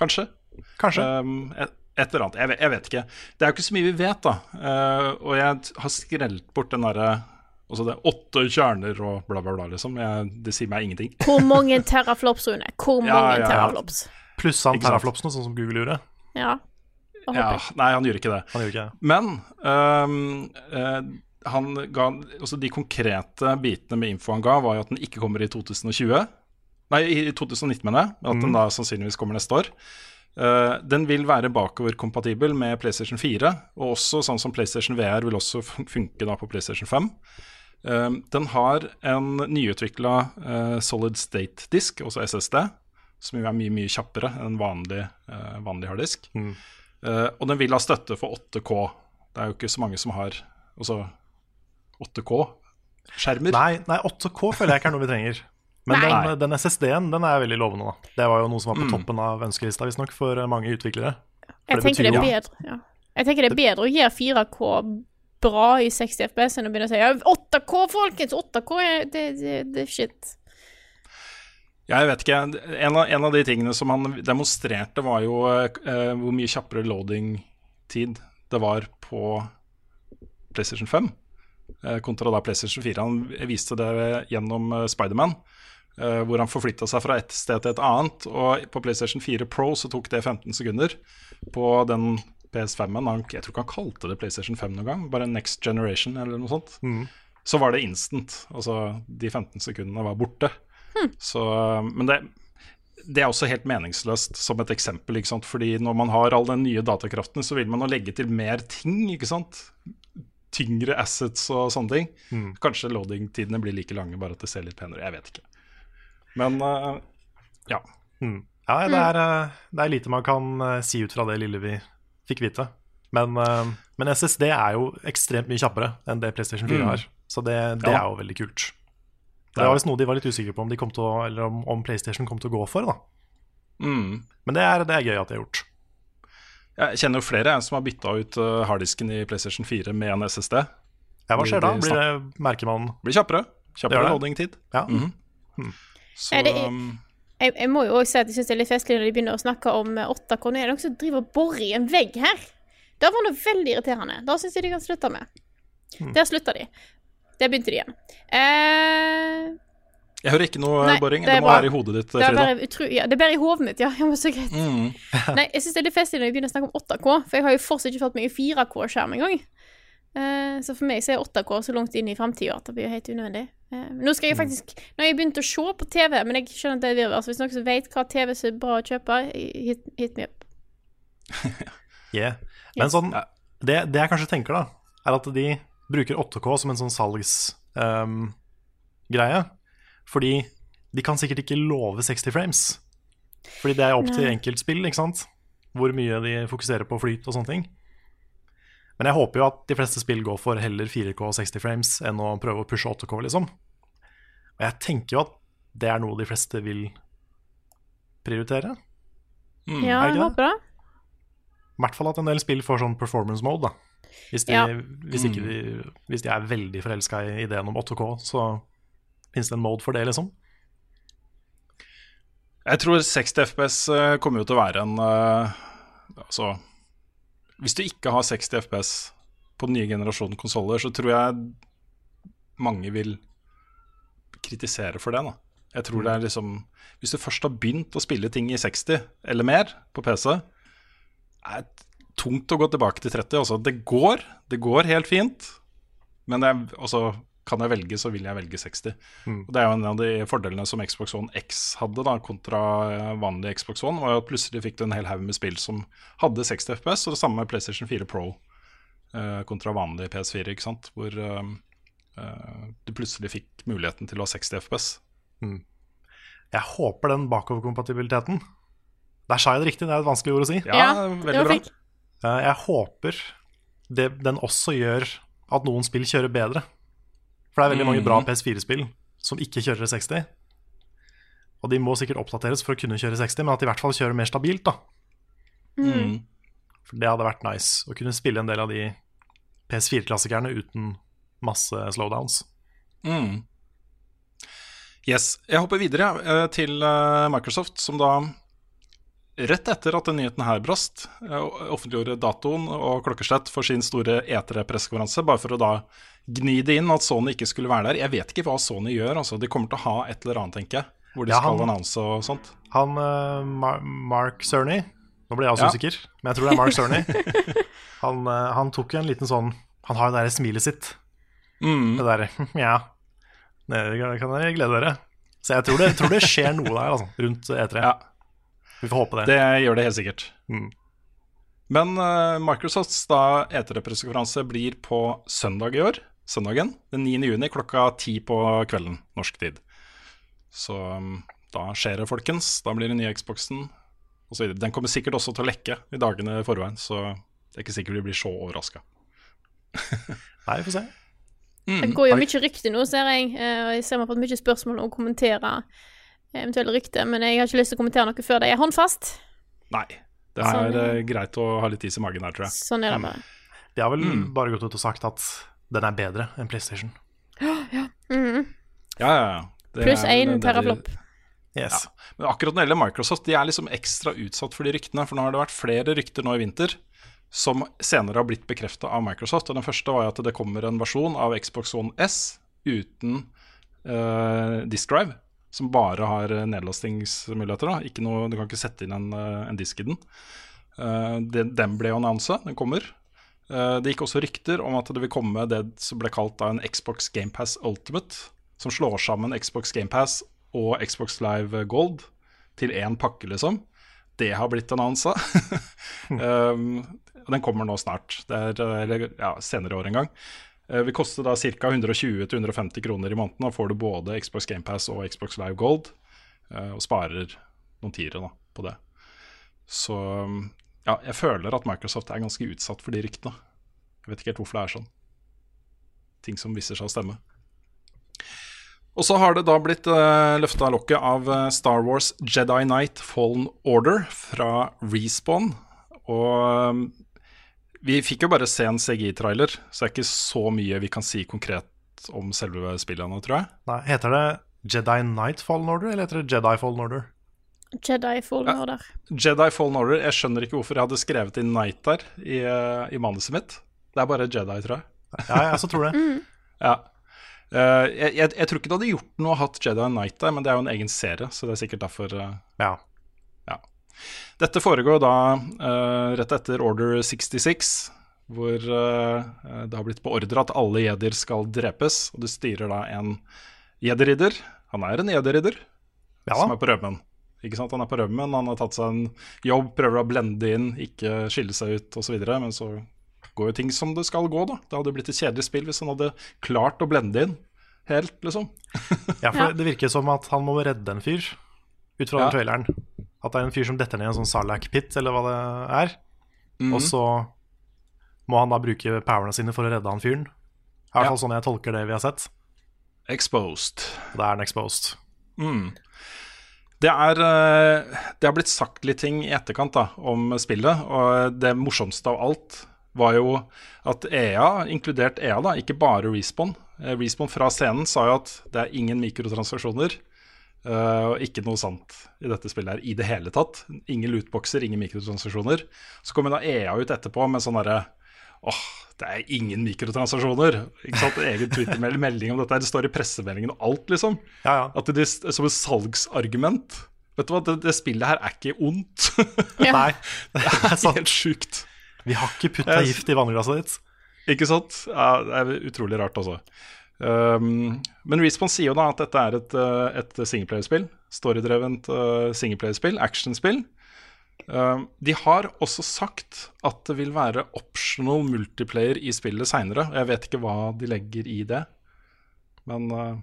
Kanskje. Kanskje. Um, et, et eller annet. Jeg vet, jeg vet ikke. Det er jo ikke så mye vi vet, da. Uh, og jeg har skrelt bort den derre Altså det er åtte kjerner og bla, bla, bla, liksom. Jeg, det sier meg ingenting. Hvor mange teraflops, Rune? Hvor mange Ja, ja, ja. teraflops? Pluss han teraflopsene, sånn som Google gjorde. Ja. Og Ja, jeg. nei, han gjorde ikke det. Han gjorde ikke det. Men um, han ga, altså de konkrete bitene med info han ga, var jo at den ikke kommer i 2020. Nei, i 2019, mener jeg. men At den da sannsynligvis kommer neste år. Uh, den vil være bakoverkompatibel med PlayStation 4, og også sånn som PlayStation VR vil også funke da på PlayStation 5. Uh, den har en nyutvikla solid state disk, også SSD, som jo er mye mye kjappere enn vanlig, uh, vanlig harddisk. Eh, og den vil ha støtte for 8K. Det er jo ikke så mange som har altså 8K-skjermer. Nei, nei, 8K føler jeg ikke er noe vi trenger. Men Nei. den, den SSD-en den er veldig lovende. da Det var jo noe som var på Mm. toppen av ønskelista visstnok for mange utviklere. Jeg det tenker det betyr er bedre ja. Jeg tenker det er bedre å gjøre 4K bra i 60 FPS enn å begynne å si ja, 8K, folkens! 8K er det, det, det shit. Jeg vet ikke. En av, en av de tingene som han demonstrerte, var jo eh, hvor mye kjappere loading-tid det var på PlayStation 5 eh, kontra da PlayStation 4. Han viste det gjennom eh, Spiderman, eh, hvor han forflytta seg fra et sted til et annet. Og på PlayStation 4 Pro så tok det 15 sekunder. På den PS5-en, jeg tror ikke han kalte det PlayStation 5 noen gang, bare Next Generation eller noe sånt, så var det instant. Altså de 15 sekundene var borte. Så, men det, det er også helt meningsløst som et eksempel. Ikke sant? Fordi når man har all den nye datakraften, så vil man jo legge til mer ting. ikke sant? Tyngre assets og sånne ting. Kanskje loading-tidene blir like lange, bare at det ser litt penere Jeg vet ikke. Men uh, ja. Ja, det er, eh, det er lite man kan eh, si ut fra det lille vi fikk vite. Men, eh, men SSD er jo ekstremt mye kjappere enn det PlayStation 4 Mm. har. Så det, det Ja. er jo veldig kult. Det Det var visst noe de var litt usikre på om, de kom til å, eller om, om PlayStation kom til å gå for. da Mm. Men det er, det er gøy at de har gjort. Jeg kjenner jo flere jeg, som har bytta ut eh, harddisken i PlayStation 4 med en SSD. Ja, Hva skjer da? Blir det, merker man Blir kjappere. Kjappere det. loading-tid. Ja. Så Ja, det er- um, Jeg, jeg må jo også si at jeg syns det er litt festlig når de begynner å snakke om eh, 8K. Nå er det noen som driver og borer i en vegg her. Det var noe veldig irriterende. Da syns jeg de kan slutte med. Der slutta de. Der begynte de igjen. Eh, jeg hører ikke noe Nei, boring. det Det må bra. være i hodet ditt, det, er Frida. bare utro, ja, det er bare i hodet mitt, ja. ja men så greit. Mm. Nei, jeg syns det er litt festlig når vi begynner å snakke om 8K, for jeg har jo fortsatt ikke fått meg en 4K-skjerm engang. Uh, så for meg så er 8K så langt inn i framtida at det blir helt unødvendig. Uh, nå skal jeg faktisk Nå har jeg begynt å se på TV, men jeg skjønner at det er virvar. Så hvis noen som vet hva TV som er bra å kjøpe, hit, hit me up. Yeah. Men sånn, det, det jeg kanskje tenker, da, er at de bruker 8K som en sånn salgsgreie. fordi De kan sikkert ikke love 60 frames, fordi det er opp til Nei. enkeltspill, ikke sant? Hvor mye de fokuserer på flyt og sånne ting. Men jeg håper jo at de fleste spill går for heller 4K og 60 frames enn å prøve å pushe 8K, liksom. Og jeg tenker jo at det er noe de fleste vil prioritere. Ja, er jeg håper det. I hvert fall at en del spill får sånn performance mode, da. Hvis de, Ja. hvis ikke de, hvis de er veldig forelska i ideen om 8K, så fins det en mode for det, liksom. Jeg tror 60 FPS eh, kommer jo til å være en eh, Altså Hvis du ikke har 60 FPS på den nye generasjonen konsoller, så tror jeg mange vil kritisere for det. da Jeg tror det er liksom Hvis du først har begynt å spille ting i 60 eller mer på PC, jeg tungt å gå tilbake til 30. Også, det går, det går helt fint, men det er, også, kan jeg velge, så vil jeg velge 60. Og Det er jo en av de fordelene som Xbox One X hadde da, kontra eh, vanlig Xbox One. var at Plutselig fikk du en hel haug med spill som hadde 60 FPS, og det samme med PlayStation 4 Pro eh, kontra vanlig PS4, ikke sant? hvor eh, eh, du plutselig fikk muligheten til å ha 60 FPS. Jeg håper den bakoverkompatibiliteten Der sa jeg det riktig, det er et vanskelig ord å si. Ja, Ja, veldig bra. fint. Eh, Jeg håper det, den også gjør at noen spill kjører bedre. For det er veldig mange bra PS4-spill som ikke kjører 60. Og de må sikkert oppdateres for å kunne kjøre 60, men at de i hvert fall kjører mer stabilt. da Mm. For det hadde vært nice å kunne spille en del av de PS4-klassikerne uten masse slowdowns. Mm. Yes. Jeg hopper videre eh, til eh, Microsoft, som da rett etter at den nyheten her brast, eh, offentliggjorde datoen og klokkeslett for sin store E3-pressekonferanse, bare for å da gni det inn at Sony ikke skulle være der. Jeg vet ikke hva Sony gjør, altså. De kommer til å ha et eller annet, tenker jeg. Hvor de Ja, skal han- annonse og sånt. Han uh, Mar Mark Cerny Nå ble jeg også Ja. usikker, men jeg tror det er Mark Cerny. han, uh, han tok en liten sånn Han har jo det der smilet sitt. Mm. Det derre Ja, det kan dere glede dere. Så jeg tror det, tror det skjer noe der, altså, rundt E3. Ja. Vi får håpe det. Det gjør det helt sikkert. Mm. Men uh, Microsofts da E3-pressekonferanse blir på søndag i år. Søndagen den 9. juni klokka ti på kvelden norsk tid. Så um, da skjer det, folkens. Da blir det nye Xboxen osv. Den kommer sikkert også til å lekke i dagene i forveien, så det er ikke sikkert vi blir så overraska. Nei, vi får se. Det går jo mye rykte nå, ser jeg. Eh, Og jeg ser meg på mye spørsmål å kommentere eventuelle rykter, men jeg har ikke lyst til å kommentere noe før det er håndfast. Nei. Det Sånn, er ja. eh, greit å ha litt is i magen her, tror jeg. Sånn er det bare. De har vel Mm. bare gått ut og sagt at den er bedre enn PlayStation. Ja, Ja, ja, ja. Det Pluss én er Yes. Ja. Men akkurat når det gjelder Microsoft, de er liksom ekstra utsatt for de ryktene. For nå har det vært flere rykter nå i vinter som senere har blitt bekrefta av Microsoft. Og Den første var at det kommer en versjon av Xbox One S uten uh, Disc drive. Som bare har eh, nedlastingsmuligheter. da ikke noe, Du kan ikke sette inn en, eh, en disk i den. Uh, den, den ble jo annonsa, den kommer. Uh, det gikk også rykter om at det vil komme det som ble kalt da en Xbox GamePass Ultimate. Som slår sammen Xbox GamePass og Xbox Live Gold til én pakke, liksom. Det har blitt annonsa. um, den kommer nå snart. Det er, eller ja, senere i år en gang. Uh, vil koste da ca. 120-150 kroner i måneden. Da får du både Xbox GamePass og Xbox Live Gold, eh, og sparer noen tiere på det. Så ja, jeg føler at Microsoft er ganske utsatt for de ryktene. Jeg vet ikke helt hvorfor det er sånn. Ting som viser seg å stemme. Og så har det da blitt uh, løfta lokket av eh, Star Wars Jedi Knight Fallen Order fra Respawn. Og vi fikk jo bare se en CGI-trailer, så det er ikke så mye vi kan si konkret om selve spillet nå, tror jeg. Nei, heter det Jedi Knight Fallen Order, eller heter det Jedi Fallen Order? Jedi Fallen Order. Jedi Fallen Order, jeg skjønner ikke hvorfor jeg hadde skrevet inn Knight der i, i manuset mitt. Det er bare Jedi, tror jeg. Ja, jeg også tror det. Ja. Uh, jeg, jeg, jeg tror ikke det hadde gjort noe å ha hatt Jedi Knight der, men det er jo en egen serie, så det er sikkert derfor uh, Ja. Dette foregår da uh, rett etter Order 66, hvor uh, det har blitt beordra at alle jedier skal drepes. Og du styrer da en jediridder. Han er en jediridder Ja som er på rømmen. Ikke sant? Han er på rømmen, han har tatt seg en jobb, prøver å blende inn, ikke skille seg ut osv. Men så går jo ting som det skal gå, da. Det hadde blitt et kjedelig spill hvis han hadde klart å blende inn helt, liksom. Ja, for det virker som at han må redde en fyr, ut fra Ja. den traileren. At det er en fyr som detter ned i en sånn Sarlac-pit, eller hva det er. Mm. Og så må han da bruke powerne sine for å redde han fyren. I hvert Ja. fall sånn jeg tolker det vi har sett. Exposed. Det er en exposed. Det er eh, Det har blitt sagt litt ting i etterkant da, om spillet, og det morsomste av alt var jo at EA, inkludert EA, da, ikke bare Respond Respawn fra scenen sa jo at det er ingen mikrotransaksjoner. Eh, og ikke noe sant i dette spillet her i det hele tatt. Ingen lootboxer, ingen mikrotransaksjoner. Så kommer da EA ut etterpå med sånn derre Åh, det er ingen mikrotransaksjoner. Ikke sant? Egen Twitter-melding om dette. her, Det står i pressemeldingen og alt, liksom. Ja, ja. At det er som et salgsargument. Vet du hva, det, det spillet her er ikke ondt. Nei, det er sant. Helt sjukt. Vi har ikke putta gift i vannglasset ditt. Ikke sant? Ja, det er utrolig rart, altså. Um, men Response sier jo da at dette er et, uh, et singelplayerspill. Storydrevent uh, singelplayerspill, actionspill. Um, de har også sagt at det vil være optional multiplayer i spillet seinere. Jeg vet ikke hva de legger i det, men uh,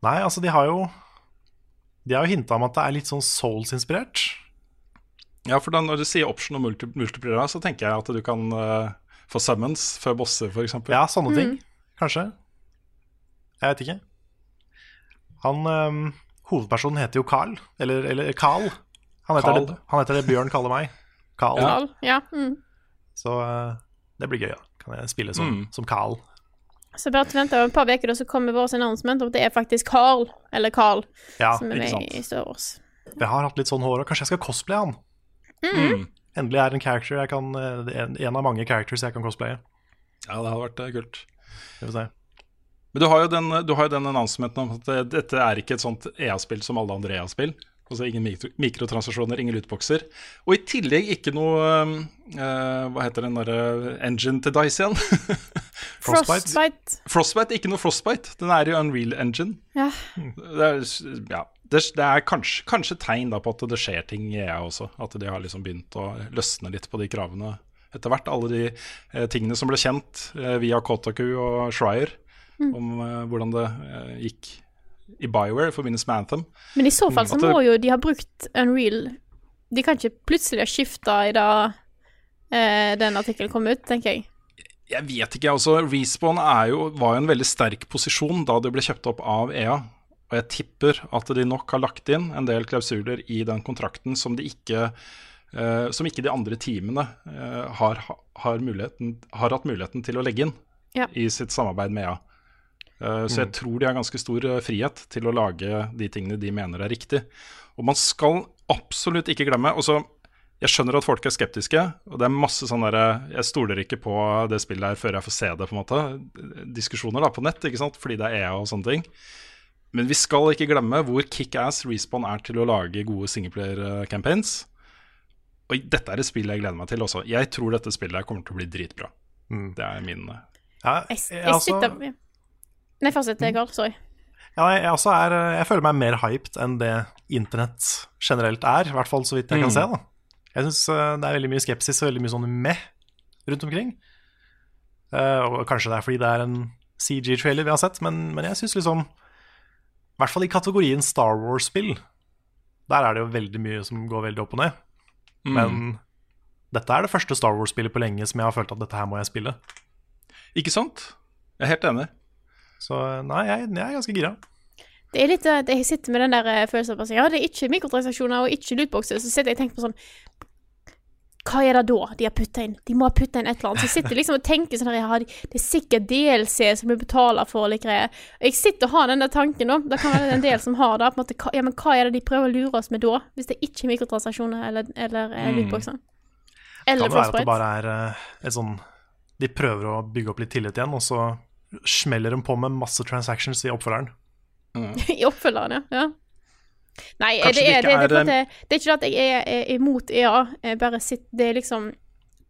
Nei, altså, de har jo De har jo hinta om at det er litt sånn Souls-inspirert. Ja, for da når du sier optional multi multiplayer, så tenker jeg at du kan uh, få summons før bosser, f.eks. Ja, sånne ting. Kanskje. Jeg vet ikke. Han um, Hovedpersonen heter jo Carl. Eller, eller Carl. Han heter, Carl. Det, han heter det Bjørn kaller meg. Carl. Ja. Carl, Ja. Mm. Så uh, det blir gøy, da. Kan jeg spille som, Mm. som Carl. Så bare vent et par uker, så kommer vår announcement om at det er faktisk Carl, eller Carl, Ja, som er med sant. i Star Wars. Jeg har hatt litt sånn hår, og kanskje jeg skal cosplaye han. Mm. Endelig er en character jeg kan øh, en, en av mange characters jeg kan cosplaye. Ja, det hadde vært uh, kult. Det får se. Men du har jo den, du har jo den announcementen om at dette er ikke et sånt EA-spill som alle andre EA-spill. Altså ingen mikro, mikrotransaksjoner, ingen lootboxer. Og i tillegg ikke noe eh, Hva heter den derre engine til Dice igjen? Frostbite. Frostbite. Frostbite, ikke noe Frostbite. Den er i Unreal Engine. Ja. Det er, ja, det, det er kanskje, kanskje tegn på at det skjer ting i EA også. At de har liksom begynt å løsne litt på de kravene etter hvert. Alle de eh, tingene som ble kjent eh, via Kotaku og Shrier om eh, hvordan det eh, gikk i Bioware i forbindelse med Anthem. Men i så fall så må jo de ha brukt Unreal De kan ikke plutselig ha skifta i da eh, den artikkelen kom ut, tenker jeg. Jeg vet ikke, altså Respawn er jo, var jo en veldig sterk posisjon da det ble kjøpt opp av EA. Og jeg tipper at de nok har lagt inn en del klausuler i den kontrakten som de ikke eh, som ikke de andre teamene eh, har, har, har hatt muligheten til å legge inn Ja. i sitt samarbeid med EA. Eh, Så jeg tror de har ganske stor eh, frihet til å lage de tingene de mener er riktig. Og man skal absolutt ikke glemme også, Jeg skjønner at folk er skeptiske, og det er masse sånn derre Jeg stoler ikke på det spillet her før jeg får se det, på en måte. Diskusjoner da på nett, ikke sant, fordi det er EA og sånne ting. Men vi skal ikke glemme hvor kickass Respawn er til å lage gode singleplayer-campaigns. Og dette er et spill jeg gleder meg til også. Jeg tror dette spillet kommer til å bli dritbra. Mm. Det er min eh, Ja, Jeg, jeg, jeg også, sitter Nei, fortsett, Karl. Sorry. ja, jeg, også er, øh, jeg føler meg mer hyped enn det internett generelt er. I hvert fall så vidt jeg kan Mm. se. da Jeg syns det er veldig mye skepsis og veldig mye sånn meh rundt omkring. Uh, og kanskje det er fordi det er en CG-trailer vi har sett, men, men jeg syns liksom I hvert fall i kategorien Star Wars-spill, der er det jo veldig mye som går veldig opp og ned. Mm. Men dette er det første Star Wars-spillet på lenge som jeg har følt at dette her må jeg spille. Ikke sant? Jeg er helt enig. Så nei, jeg, jeg er ganske gira. Det er litt at jeg sitter med den der eh, følelsen av at ja, det er ikke mikrotransaksjoner og ikke lootboxer, så sitter jeg og tenker på sånn Hva er det da de har putta inn? De må ha putta inn et eller annet. Så jeg sitter liksom og tenker sånn her, det er sikkert DLC som vi betaler for og greier. Og jeg sitter og har den der tanken, da. Det kan være en del som har det. På en måte, hva, ja, men hva er det de prøver å lure oss med da? Hvis det ikke er mikrotransaksjoner eller, eller eh, Mm. lootboxer? Kan Eller det være at det bare er eh, et sånn De prøver å bygge opp litt tillit igjen, og så smeller de på med masse transactions i oppfølgeren. I oppfølgeren, ja. ja. Nei, det, det er, det det, det, er, det er ikke at jeg er, er imot EA, jeg bare sitt, det er liksom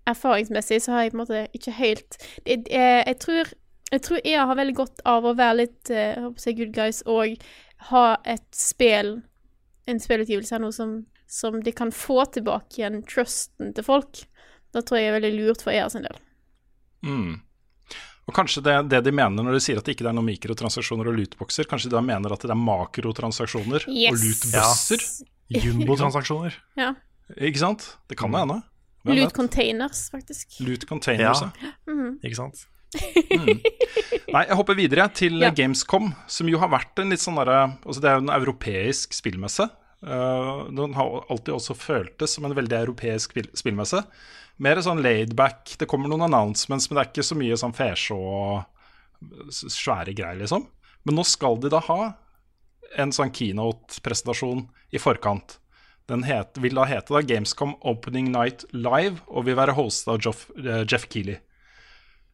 Erfaringsmessig så har jeg på en måte ikke helt jeg, jeg, jeg, tror, jeg tror EA har veldig godt av å være litt eh, jeg håper si good guys og ha et spill, en spillutgivelse av noe som, som de kan få tilbake igjen trusten til folk. Da tror jeg er veldig lurt for EA sin del. Mm. Og kanskje det, det de mener når de sier at det ikke er noen mikrotransaksjoner og lootboxer, kanskje de da mener at det er makrotransaksjoner Yes. og lootbusser? Jumbo-transaksjoner. Ja. Ikke sant? Det kan jo hende. Loot containers, faktisk. Loot containers, Ja. ja. Ikke sant? Nei, jeg hopper videre til Ja. Gamescom, som jo har vært en litt sånn derre altså Det er jo en europeisk spillmesse. Uh, den har alltid også føltes som en veldig europeisk spill spillmesse. Mer sånn laidback. Det kommer noen announcements, men det er ikke så mye sånn fesjå og svære greier, liksom. Men nå skal de da ha en sånn keynote-presentasjon i forkant. Den het, vil da hete da Gamescom Opening Night Live og vil være hosta av Jeff, eh, Jeff Keeley.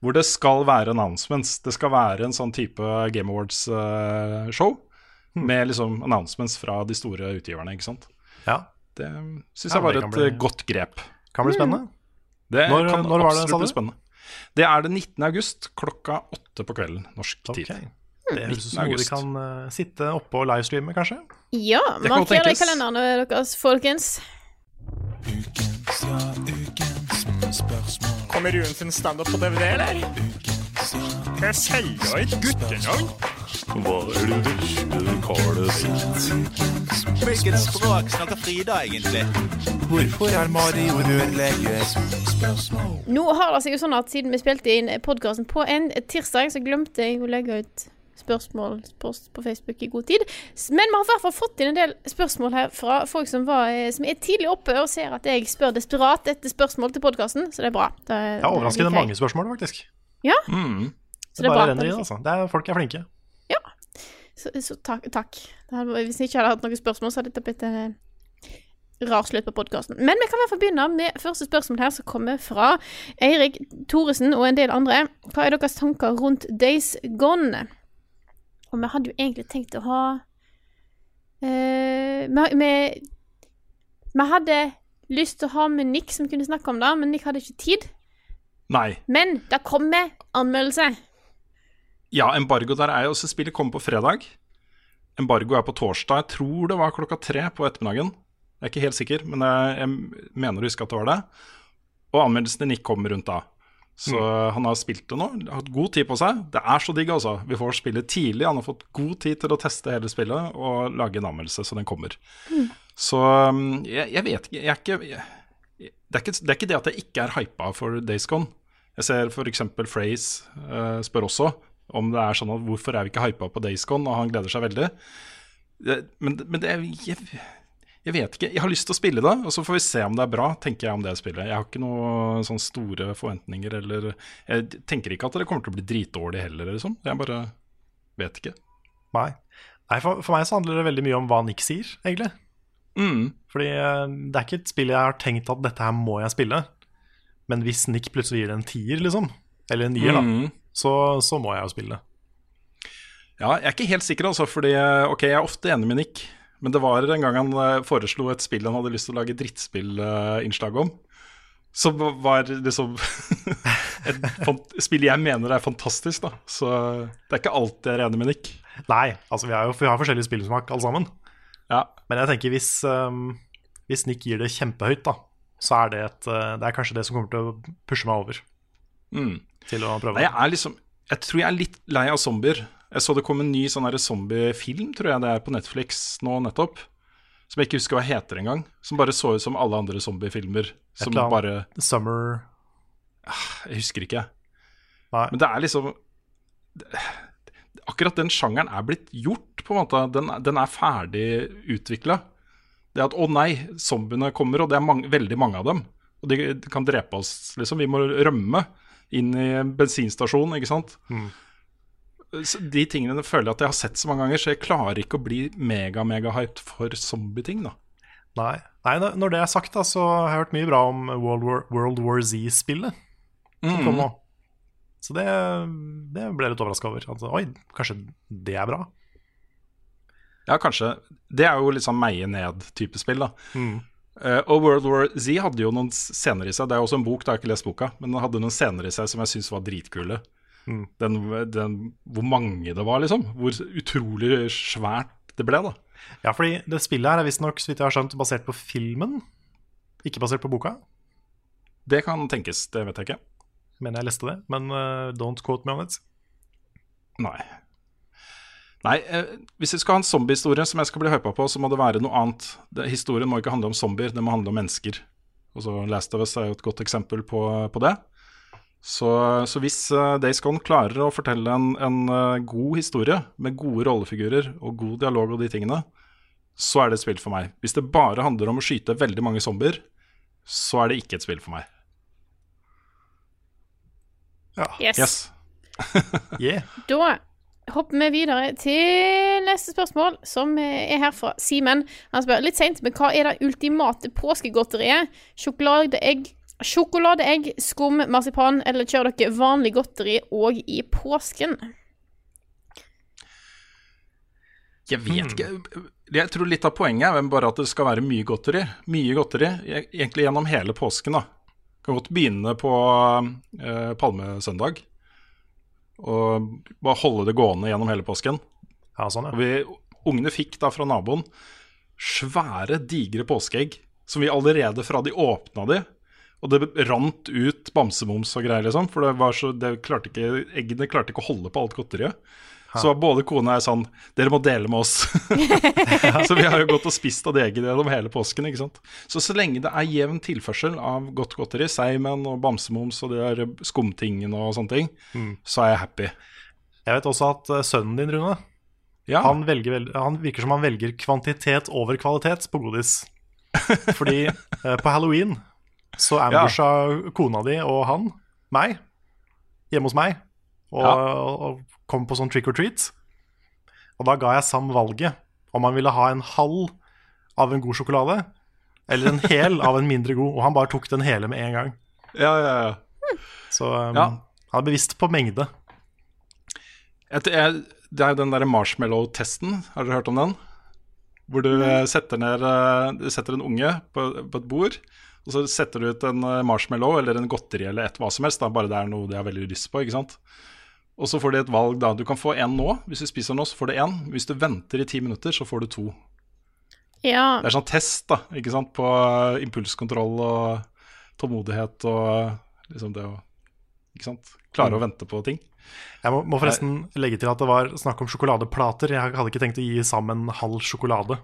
Hvor det skal være announcements. Det skal være en sånn type Game Awards-show. Med liksom announcements fra de store utgiverne, ikke sant. Ja. Det syns Ja, jeg var et bli- eh, godt grep. Kan bli spennende. Det Når- kan når var det, bli spennende. Det er den 19. august klokka åtte på kvelden norsk okay. tid. Det høres ut som noe vi kan uh, sitte oppe og livestreame, kanskje. Ja, Det marker det i kalenderen deres, folkens. Kommer Ruen sin standup på DVD, eller? Kan jeg selge et guttenavn? Hva er det vesle karet sitt? Hvilket språk snakker Frida egentlig? Hvorfor er Mario rørlegger? Nå har det seg jo sånn at siden vi spilte inn podkasten på en tirsdag, så glemte jeg å legge ut spørsmålspost på Facebook i god tid. Men vi har i hvert fall fått inn en del spørsmål her fra folk som, var, eh, som er tidlig oppe og ser at jeg spør desperat etter spørsmål til podkasten, så det er bra. Det, er overraskende mange spørsmål, faktisk. Ja, Mm. så Det det er bra. bare Det renner i, liker altså. Det er, folk er flinke. Så, så takk. takk. Det hadde, hvis jeg ikke hadde hatt noen spørsmål, så hadde dette blitt en eh, rar slutt på podkasten. Men vi kan i hvert fall begynne med første spørsmål her, som kommer fra Eirik Thoresen og en del andre. Hva er deres tanker rundt Days Gone? Og vi hadde jo egentlig tenkt å ha eh, vi, vi, vi hadde lyst til å ha med Nick som kunne snakke om det, men Nick hadde ikke tid. Nei. Men det kommer anmeldelse. Ja, embargo der er jo også Spillet kommer på fredag. Embargo er på torsdag. Jeg tror det var klokka tre på ettermiddagen. Jeg er ikke helt sikker, men jeg, jeg mener å huske at det var det. Og anmeldelsen din ikke kommer rundt da. Så han har spilt det nå. Har hatt god tid på seg. Det er så digg, altså. Vi får spillet tidlig. Han har fått god tid til å teste hele spillet og lage en anmeldelse, så den kommer. Så um, jeg, jeg vet ikke Jeg er ikke jeg, det, er ikke det er ikke det at jeg ikke er hypa for Days Gone. Jeg ser f.eks. Phrase uh, spør også om det er sånn at hvorfor er vi ikke hypa på Days Gone, og han gleder seg veldig. Det, men men det, jeg, jeg vet ikke. Jeg har lyst til å spille det, og så får vi se om det er bra, tenker jeg om det spillet. Jeg har ikke noen sånn store forventninger, eller Jeg tenker ikke at det kommer til å bli dritdårlig heller, liksom. Jeg bare vet ikke. Nei. Nei for, for meg så handler det veldig mye om hva Nick sier, egentlig. Mm. Fordi eh, det er ikke et spill jeg har tenkt at dette her må jeg spille. Men hvis Nick plutselig gir det en tier, liksom, eller en nier, da, Mm. så, så må jeg jo spille det. Ja, jeg er ikke helt sikker, altså, fordi ok, jeg er ofte enig med Nick. Men det var en gang han eh, foreslo et spill han hadde lyst til å lage drittspillinnslag om. Som var liksom et spill jeg mener er fantastisk, da. Så det er ikke alltid jeg er enig med Nick. Nei, altså vi, har jo, vi har forskjellig spillsmak alle sammen. Ja. Men jeg tenker hvis, um, hvis Nick gir det kjempehøyt, da, så er det, et, uh, det er kanskje det som kommer til å pushe meg over Mm. til å prøve. Nei, jeg er liksom Jeg tror jeg er litt lei av zombier. Jeg så det kom en ny sånn zombiefilm, tror jeg det er på Netflix nå nettopp. Som jeg ikke husker hva heter engang. Som bare så ut som alle andre zombiefilmer. Som eller annet. bare Summer Jeg husker ikke. Nei. Men det er liksom Akkurat den sjangeren er blitt gjort, på en måte. Den, den er ferdig utvikla. Det at 'å nei, zombiene kommer', og det er mange, veldig mange av dem. Og de, de kan drepe oss, liksom. Vi må rømme inn i bensinstasjonen, ikke sant. Så de tingene føler jeg at jeg har sett så mange ganger, så jeg klarer ikke å bli mega-mega-hyped for zombie-ting, da. Nei. Nei, når- det er sagt, da, så har jeg hørt mye bra om World War, World War Z-spillet som kom Mm. nå. Så det, det ble jeg litt overraska over. Altså, oi, kanskje det er bra? Ja, kanskje. Det er jo litt sånn meie ned-type spill, da. Mm. Uh, og World War Z hadde jo noen scener i seg. Det er jo også en bok, da har jeg ikke lest boka, men den hadde noen scener i seg som jeg syns var dritkule. Mm. Den, den, hvor mange det var, liksom. Hvor utrolig svært det ble, da. Ja, fordi det spillet her er visstnok, så vidt jeg har skjønt, basert på filmen. Ikke basert på boka. Det kan tenkes, det vet jeg ikke. Mener jeg leste det, men uh, don't quote me on it. Nei. Nei, eh, Hvis vi skal ha en zombiehistorie som jeg skal bli hypa på, så må det være noe annet. Det, historien må ikke handle om zombier, det må handle om mennesker. Og så Last of Us er jo et godt eksempel på, på det. Så, så hvis uh, Days Gone klarer å fortelle en, en uh, god historie med gode rollefigurer og god dialog og de tingene, så er det et spill for meg. Hvis det bare handler om å skyte veldig mange zombier, så er det ikke et spill for meg. Yes. Yes. Yeah. Da hopper vi videre til neste spørsmål, som er her fra Simen. Han spør litt seint, men hva er det ultimate påskegodteriet? Sjokoladeegg, sjokoladeegg, skum, marsipan, eller kjører dere vanlig godteri òg i påsken? Jeg vet ikke. Jeg tror litt av poenget er bare at det skal være mye godteri. Mye godteri, e- egentlig gjennom hele påsken. da. Kan godt begynne på eh, palmesøndag og bare holde det gående gjennom hele påsken. Ja, sånn, Og vi, ungene fikk da fra naboen svære, digre påskeegg som vi allerede fra de åpna de og det rant ut bamsemums og greier, liksom. For det var så, det klarte ikke, eggene klarte ikke å holde på alt godteriet. Så både kone og jeg sånn Dere må dele med oss. så vi har jo gått og spist av det egget gjennom hele påsken. ikke sant? Så så lenge det er jevn tilførsel av godt godteri, Seimen og bamsemums og de der skumtingene og sånne ting, så er jeg happy. Jeg vet også at eh, sønnen din, Rune, Ja. han, velger, han virker som han velger kvantitet over kvalitet på godis. Fordi eh, på halloween så ambusha kona di og han meg hjemme hos meg og, Ja. og kom på sånn trick or treat. Og da ga jeg Sam valget om han ville ha en halv av en god sjokolade eller en hel av en mindre god, og han bare tok den hele med en gang. Ja, ja, ja. Så um, Ja. han er bevisst på mengde. Et, jeg, det er jo den derre marshmallow-testen. Har dere hørt om den? Hvor du eh, setter ned eh, Du setter en unge på, på et bord, og så setter du ut en eh, marshmallow eller en godteri eller et hva som helst, da, bare det er noe de har veldig lyst på. ikke sant? Og så får de et valg da. Du kan få en nå. Hvis du spiser nå, så får du én. Hvis du venter i ti minutter, så får du to. Ja. Det er sånn test da, ikke sant, på eh, impulskontroll og tålmodighet og liksom det å ikke sant? klare å vente på ting. Jeg må, må forresten legge til at det var snakk om sjokoladeplater. Jeg hadde ikke tenkt å gi sammen halv sjokolade.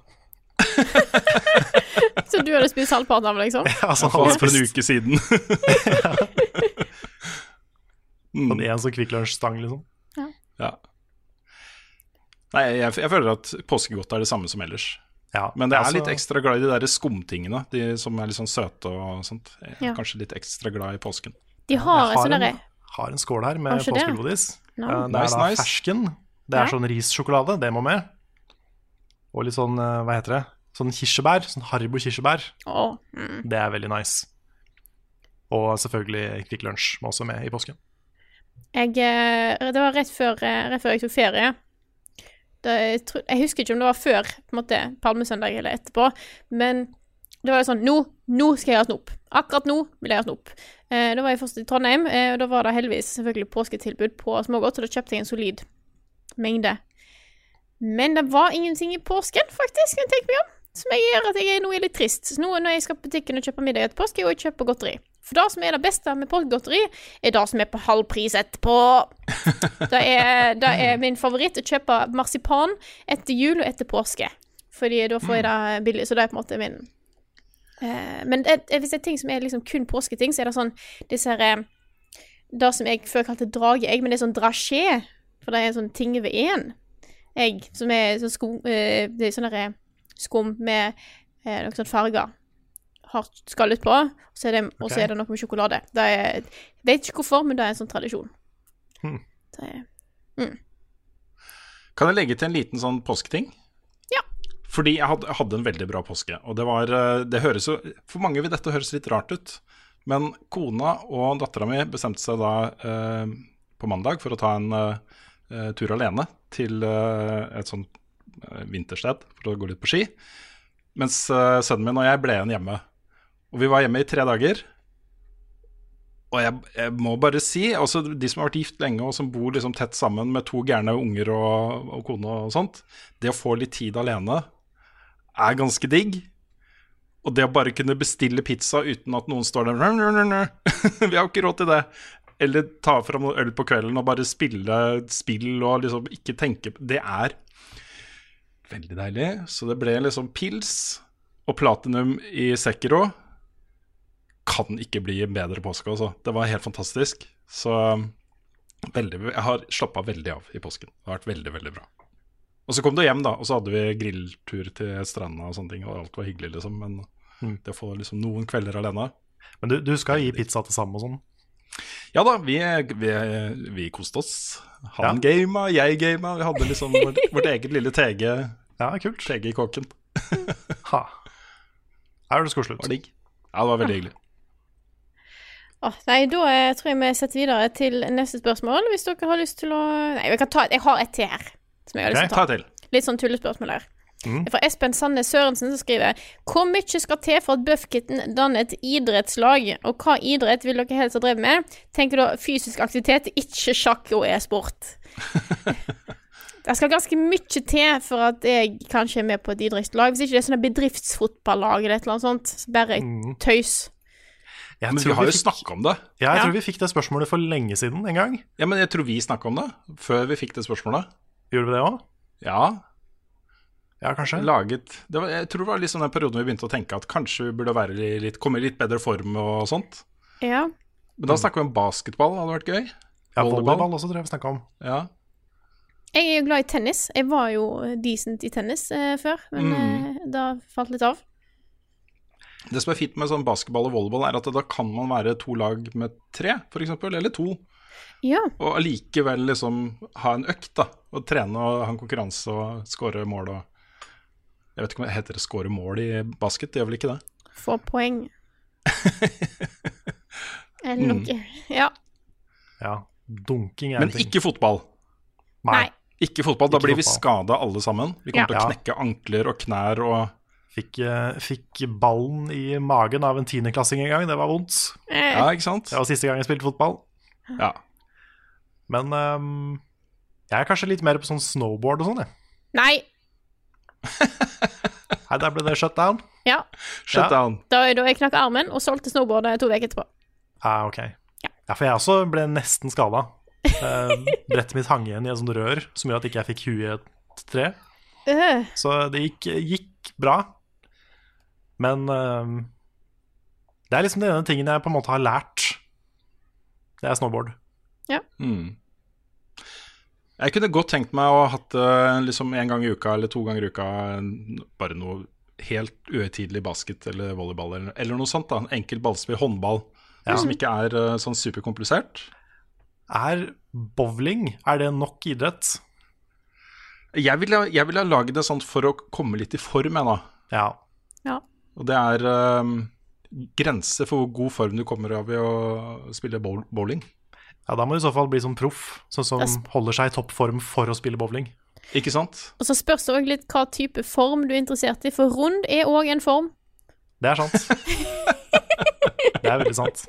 Så du hadde spist halvparten av, liksom? altså, For, en uke siden. sånn en sånn Kvikk Lunsj-stang, liksom. Ja. Nei, jeg, jeg føler at påskegodt er det samme som ellers. Ja, Men det er altså- litt ekstra glad i de der skumtingene, de som er litt sånn søte og sånt. Ja. kanskje litt ekstra glad i påsken. De har Jeg sånn en, har en skål her med Har påskegodis. No. Eh, Det er da nice. fersken. Det er Ja. sånn rissjokolade, det må med. Og litt sånn, eh, hva heter det, sånn kirsebær. Sånn Haribo kirsebær. Oh. mm. Det er veldig nice. Og selvfølgelig Kvikk Lunsj må også med i påsken. Jeg, eh, det var rett før, eh, rett før jeg tok ferie. Da, jeg, jeg husker ikke om det var før på en måte, palmesøndag eller etterpå, men det var jo sånn Nå, nå skal jeg ha snop. Akkurat nå vil jeg ha snop. Eh, da var jeg først i Trondheim, eh, og da var det heldigvis selvfølgelig påsketilbud på smågodt, så da kjøpte jeg en solid mengde. Men det var ingenting i påsken, faktisk, kan jeg tenke meg om. Som jeg gjør at jeg nå er litt trist. Så nå når jeg skal på butikken og kjøper middag etter påske, og jeg kjøper kjøpe godteri. For det som er det beste med påskegodteri, er det som er på halv pris etterpå. Det er, det er min favoritt å kjøpe marsipan etter jul og etter påske. Fordi da får jeg det billig. Så det er på en måte min eh, Men det, hvis det er ting som er liksom kun påsketing, så er det sånn disse her eh, Det som jeg før kalte drageegg, men det er sånn drasjé. For det er en sånn ting ved én egg som er sånn skum eh, Det er sånn skum med eh, noen sånne farger. Har skallet på. og så er det, okay. er det noe med sjokolade. Det er, jeg vet ikke hvorfor, men det er en sånn tradisjon. Hmm. Det er, Kan jeg legge til en liten sånn påsketing? Ja. Fordi jeg hadde, jeg hadde en veldig bra påske. Og det var eh, Det høres jo For mange vil dette høres litt rart ut. Men kona og dattera mi bestemte seg da eh, på mandag for å ta en eh, tur alene til eh, et sånt eh, vintersted for å gå litt på ski. Mens eh, sønnen min og jeg ble igjen hjemme. Og vi var hjemme i tre dager. Og jeg, jeg må bare si, også de som har vært gift lenge og som bor liksom tett sammen med to gærne unger og, og kone og sånt, det å få litt tid alene er ganske digg. Og det å bare kunne bestille pizza uten at noen står der. Vi har ikke råd til det. eller ta fram noe øl på kvelden og bare spille spill og liksom ikke tenke Det er veldig deilig. Så det ble liksom pils og platinum i Sekiro. Kan ikke bli bedre påske, altså. Det var helt fantastisk. Så veldig, jeg har slappa veldig av i påsken. Det har vært veldig, veldig bra. Og så kom du hjem, da, og så hadde vi grilltur til stranda og sånne ting, og alt var hyggelig, liksom. Men det å få liksom noen kvelder alene Men du, du skal gi pizza til Sam og sånn? Ja da, vi, vi, vi koste oss. Han gama, jeg gama. Vi hadde liksom vårt, vårt eget lille TG, Ja, kult. TG i kåken. Ha. Her høres koselig Det ut. Ja, det var veldig hyggelig. Åh, nei, da eh, tror jeg vi setter videre til neste spørsmål, hvis dere har lyst til å Nei, jeg, kan ta, jeg har et til her. Som jeg har lyst til å ta ta. til. Litt sånn tullespørsmål her. Mm. Fra Espen Sandnes Sørensen som skriver Hvor mye skal til for at Buffkitten danner et idrettslag, og hva idrett vil dere helst ha drevet med? Tenker da fysisk aktivitet, ikke sjakk og e-sport. det skal ganske mye til for at jeg kanskje er med på et idrettslag. Hvis ikke det er sånne bedriftsfotballag eller et eller annet sånt. Så bare Mm. tøys. Jeg Men vi har jo fikk- snakka om det. Ja, jeg Ja. tror vi fikk det spørsmålet for lenge siden en gang. Ja, men jeg tror vi snakka om det før vi fikk det spørsmålet. Gjorde vi det òg? Ja, Ja, kanskje. laget det var, Jeg tror det var liksom den perioden vi begynte å tenke at kanskje vi burde være litt, komme i litt bedre form og sånt. Ja. Men da snakker vi om basketball, hadde vært gøy. Ja, volleyball. volleyball også, tror jeg vi snakka om. Ja. Jeg er jo glad i tennis. Jeg var jo decent i tennis eh, før, men Mm. eh, da falt litt av. Det som er fint med sånn basketball og volleyball, er at da kan man være to lag med tre, f.eks., eller to. Ja. Og allikevel liksom ha en økt, da. Og trene og ha en konkurranse og score mål og Jeg vet ikke om det heter skåre score mål i basket, det gjør vel ikke det? Få poeng. Eller Mm. Ja. Ja. Dunking er Men en ting. ikke fotball. Nei. Ikke fotball, Da Ikke blir vi fotball. skada alle sammen. Vi kommer Ja. til å knekke ankler og knær og Fikk, eh, fikk ballen i magen av en tiendeklassing en gang. Det var vondt. Eh, Ja, ikke sant? Det var siste gang jeg spilte fotball. Ja. Men um, jeg er kanskje litt mer på sånn snowboard og sånn, jeg. Nei. Nei, der ble det shut down. Ja. Shut Ja. down. Da, da jeg knakk armen og solgte snowboardet to uker etterpå. Ja, ok. Ja, for jeg også ble nesten skada. brettet mitt hang igjen i et sånt rør som gjør at ikke jeg fikk huet i et tre. Uh. Så det gikk, gikk bra. Men ehm, det er liksom den ene tingen jeg på en måte har lært. Det er snowboard. Mm. Jeg kunne godt tenkt meg å ha hatt det liksom en gang i uka eller to ganger i uka bare noe helt uhøytidelig basket eller volleyball eller, eller noe sånt. da Enkelt ballspill, håndball, Ja. som ikke er eh, sånn superkomplisert. Er bowling er det nok idrett? Jeg ville ha- jeg ville ha laget det sånn for å komme litt i form, jeg, da. Ja. Ja. Og det er um, grenser for hvor god form du kommer av i å spille bowl- bowling. ja, da må du i så fall bli som proff, sånn som er holder seg i toppform for å spille bowling. Ikke sant? Og så spørs det òg litt hva type form du er interessert i, for rund er òg en form. Det er sant. det er veldig sant.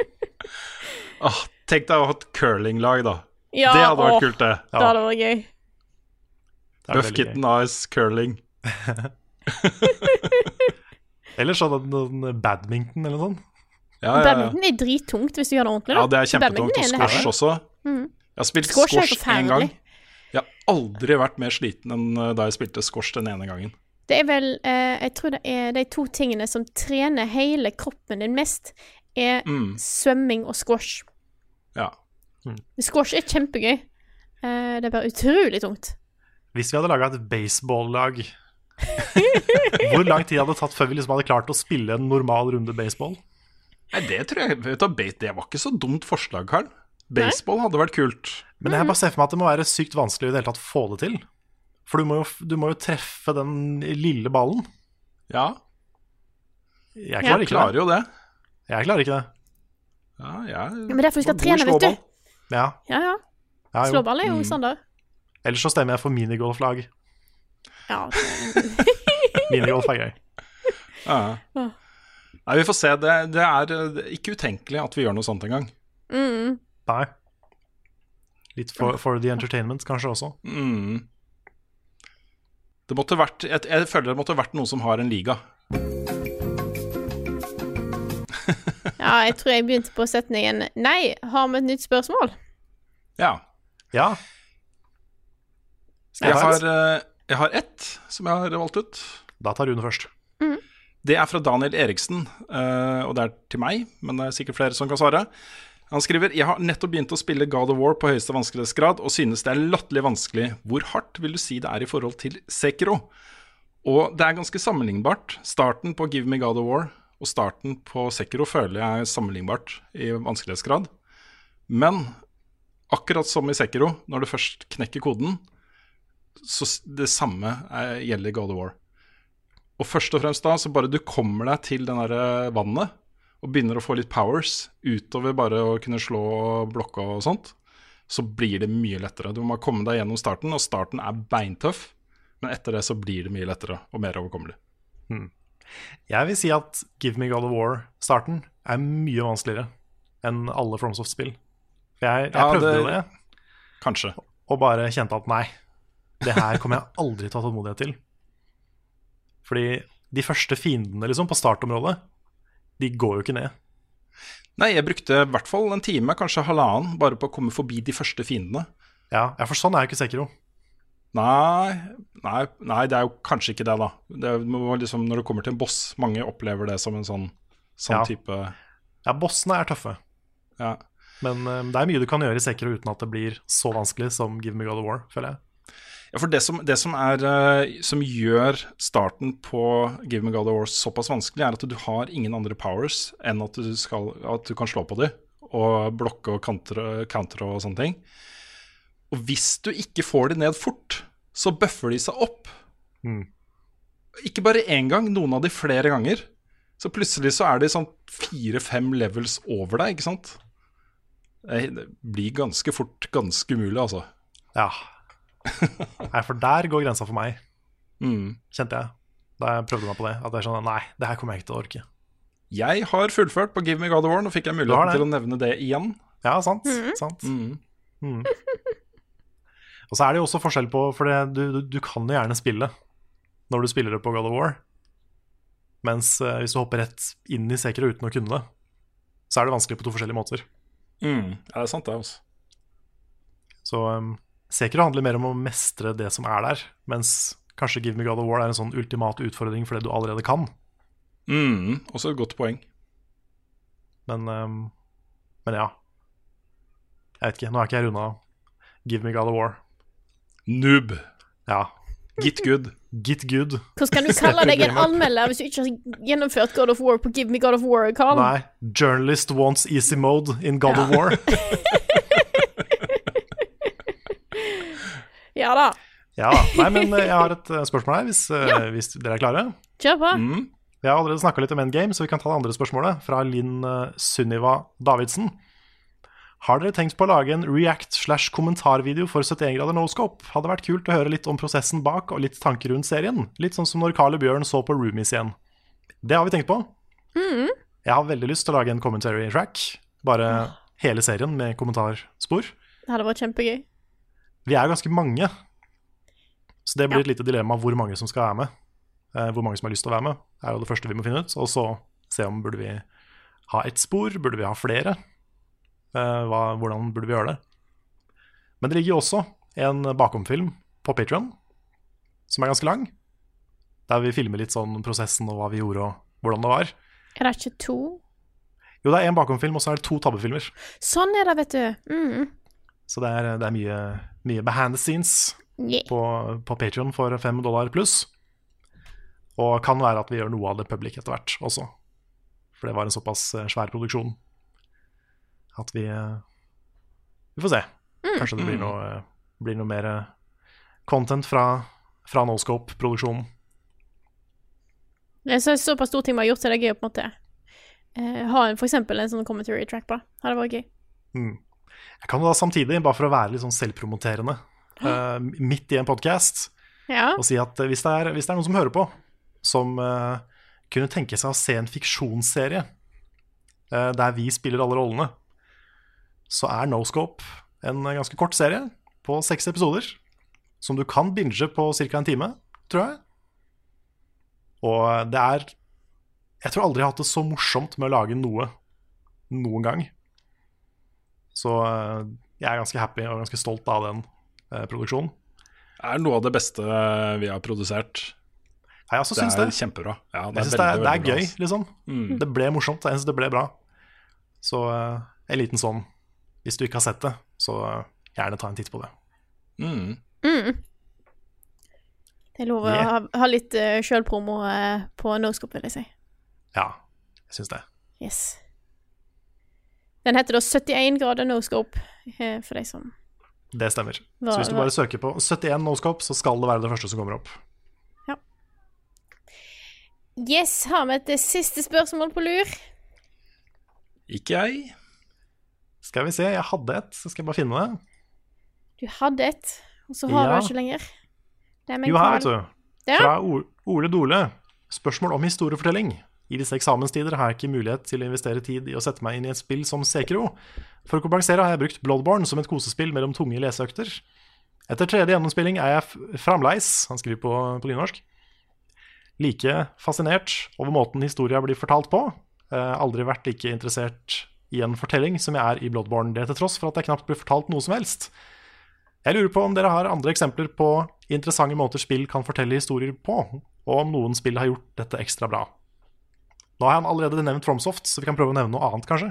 Åh, tenk deg å ha et curlinglag, da. Ja, det hadde vært kult, det. Det hadde vært gøy. Det er Buff. Kitten Ice curling. Eller sånn en badminton eller noe sånt. Ja, ja, ja. Badminton er drittungt hvis du gjør det ordentlig. ja, det er kjempetungt. Og squash også. Mm. Jeg har spilt Squash squash én gang. Jeg har aldri vært mer sliten enn uh, da jeg spilte squash den ene gangen. Det er vel eh, Jeg tror det er de to tingene som trener hele kroppen din mest, er Mm. svømming og squash. Ja. Squash er kjempegøy. Eh, det er bare utrolig tungt. Hvis vi hadde laga et baseball-lag Hvor lang tid hadde det tatt før vi liksom hadde klart å spille en normal runde baseball? Nei, det tror jeg vet du, Det var ikke så dumt forslag, Karl. Baseball hadde vært kult. Men jeg bare ser for meg at det må være sykt vanskelig i det hele tatt å få det til. For du må jo, du må jo treffe den lille ballen. Ja, Jeg klarer jeg ikke klarer det. jo det. Jeg klarer ikke det. Ja, jeg Ja, men derfor vi skal trene, vet du. Ja, Ja, ja. Slåball er jo Mm. standard. Ellers så stemmer jeg for minigolflag. Ja. Minigolf er gøy. Ja. Ja. Nei, vi får se. Det, det er uh, ikke utenkelig at vi gjør noe sånt engang. Mm. Nei. Litt for, for the entertainment kanskje også. Mm. Det måtte vært jeg, jeg føler det måtte vært noen som har en liga. Ja, jeg tror jeg begynte på setningen Nei, har vi et nytt spørsmål? Ja. Ja. Jeg har, eh, jeg har ett som jeg har valgt ut. Da tar Rune først. Det er fra Daniel Eriksen, eh, og det er til meg, men det er sikkert flere som kan svare. Han skriver Jeg har nettopp begynt å spille God of War på høyeste vanskelighetsgrad og synes det er latterlig vanskelig. Hvor hardt vil du si det er i forhold til Sekiro? Og det er ganske sammenlignbart. Starten på Give Me God of War og starten på Sekiro føler jeg er sammenlignbart i vanskelighetsgrad. Men akkurat som i Sekiro, når du først knekker koden, så det samme er, gjelder God of War. Og først og fremst da, så bare du kommer deg til den derre vannet og begynner å få litt powers utover bare å kunne slå blokka og sånt, så blir det mye lettere. Du må komme deg gjennom starten, og starten er beintøff, men etter det så blir det mye lettere og mer overkommelig. Jeg vil si at Give Me God of War-starten er mye vanskeligere enn alle FromSoft-spill. For jeg, jeg Ja, prøvde det- det, Kanskje. og bare kjente at nei, det her kommer jeg aldri til å ha tålmodighet til. Fordi de første fiendene liksom, på startområdet, de går jo ikke ned. Nei, jeg brukte i hvert fall en time, kanskje halvannen, bare på å komme forbi de første fiendene. Ja, for sånn er jo ikke Sekiro. Nei, nei, nei, det er jo kanskje ikke det, da. Det liksom, når det kommer til en boss, mange opplever det som en sånn, sånn Ja. type Ja, bossene er tøffe. Ja. Men um, det er mye du kan gjøre i Sekiro uten at det blir så vanskelig som Give Me God of War, føler jeg. Ja, for det som, det som, er, eh, som gjør starten på Give Me God of War såpass vanskelig, er at du har ingen andre powers enn at du, skal, at du kan slå på dem og blokke og counter og sånne ting. Og hvis du ikke får de ned fort, så bøffer de seg opp. Mm. Ikke bare én gang, noen av de flere ganger. Så plutselig så er de sånn fire-fem levels over deg, ikke sant? Det det blir ganske fort ganske umulig, altså. Ja. Nei, for der går grensa for meg, Mm. kjente jeg. Da jeg prøvde meg på det. At det er sånn Nei, det her kommer jeg ikke til å orke. Jeg har fullført på Give Me God of War. Nå fikk jeg muligheten til å nevne det igjen. Ja, sant. Mhm. sant. Mm. Mm. Og så er det jo også forskjell på For det, du, du, du kan jo gjerne spille når du spiller det på God of War. Mens uh, hvis du hopper rett inn i Sekiro uten å kunne det, så er det vanskelig på to forskjellige måter. Mm. Ja, det er sant, det. altså Så um, Sekiro handler mer om å mestre det som er der, mens kanskje Give Me God of War er en sånn ultimat utfordring for det du allerede kan. mm. Også et godt poeng. Men, um, men ja. Jeg vet ikke. Nå er ikke jeg runda Give Me God of War. Noob. Ja. Get good. Get good. Hvordan kan du kalle deg en anmelder hvis du ikke har gjennomført God of War på Give Me God of War, Carl? Nei. Journalist wants easy mode in God of War. Ja da. Ja. Nei, men eh, jeg har et eh, spørsmål her, hvis, eh, Ja. hvis dere er klare. Kjør på. Mm. Vi har allerede snakka litt om Endgame, så vi kan ta det andre spørsmålet, fra Linn Sunniva Davidsen. Har dere tenkt på å lage en react slash kommentarvideo for 71 grader noscope? Hadde vært kult å høre litt om prosessen bak og litt tanker rundt serien. Litt sånn som når Carl og Bjørn så på Roomies igjen. Det har vi tenkt på. Mm. Jeg har veldig lyst til å lage en commentary track. Bare hele serien med kommentarspor. Det hadde vært kjempegøy. Vi er ganske mange, så det blir et lite dilemma hvor mange som skal være med. Eh, hvor mange som har lyst til å være med, er jo det første vi må finne ut. Og så se om burde vi ha ett spor, burde vi ha flere? Eh, hva, hvordan burde vi gjøre det? Men det ligger jo også en bakomfilm på Patreon som er ganske lang. Der vi filmer litt sånn prosessen og hva vi gjorde og hvordan det var. Er det ikke to? Jo, det er én bakomfilm, og så er det to tabbefilmer. Sånn er det, vet du. Mm. Så det er, det er mye, mye behind the scenes Yeah. på, på Patreon for fem dollar pluss. Og kan være at vi gjør noe av det public etter hvert også. For det var en såpass eh, svær produksjon at vi eh, Vi får se. Kanskje det blir noe, eh, blir noe mer content fra, fra Noscope-produksjonen. Det så, såpass stor ting vi har gjort, så det er gøy å på en måte ha en, for eksempel en sånn commentary track på. det. Hadde vært gøy. Mm. Jeg kan jo da samtidig, bare for å være litt sånn selvpromoterende, uh, midt i en podkast, Ja. og si at eh, hvis det er, hvis det er noen som hører på, som uh, kunne tenke seg å se en fiksjonsserie uh, der vi spiller alle rollene, så er Noscope en ganske kort serie på seks episoder, som du kan binge på ca. en time, tror jeg. Og det er Jeg tror aldri jeg har hatt det så morsomt med å lage noe noen gang. Så eh, jeg er ganske happy og ganske stolt av den eh, produksjonen. Det er noe av det beste vi har produsert. Jeg også det syns er det. kjempebra. Ja, jeg syns det, er- det er bra, gøy, liksom. Mm. Det ble morsomt. Jeg syns det ble bra. Så eh, en liten sånn Hvis du ikke har sett det, så eh, gjerne ta en titt på det. Mm. Mm. Det er lov å Yeah. ha, ha litt uh, sjølpromo uh, på Noscope, vil jeg si. Ja, jeg syns det. Yes. Den heter da 71 grader Noscope, eh, for de som Det stemmer. Så hvis du bare søker på 71 noscope, så skal det være det første som kommer opp. Ja. Yes, har vi et eh, siste spørsmål på lur? Ikke jeg. Skal vi se, jeg hadde et, så skal jeg bare finne det. Du hadde et, og så har Ja. du ikke lenger. Er Jo, her, vet du. Ja. Fra Ole Dole. Spørsmål om historiefortelling. I disse eksamenstider har jeg ikke mulighet til å investere tid i å sette meg inn i et spill som Sekro. For å kompensere har jeg brukt Bloodborne som et kosespill mellom tunge leseøkter. Etter tredje gjennomspilling er jeg fremleis, han skriver på, på nynorsk, like fascinert over måten historia blir fortalt på. Eh, aldri vært like interessert i en fortelling som jeg er i Bloodborne, det til tross for at jeg knapt blir fortalt noe som helst. Jeg lurer på om dere har andre eksempler på interessante måter spill kan fortelle historier på, og om noen spill har gjort dette ekstra bra. Nå har han allerede nevnt Fromsoft, så vi kan prøve å nevne noe annet, kanskje.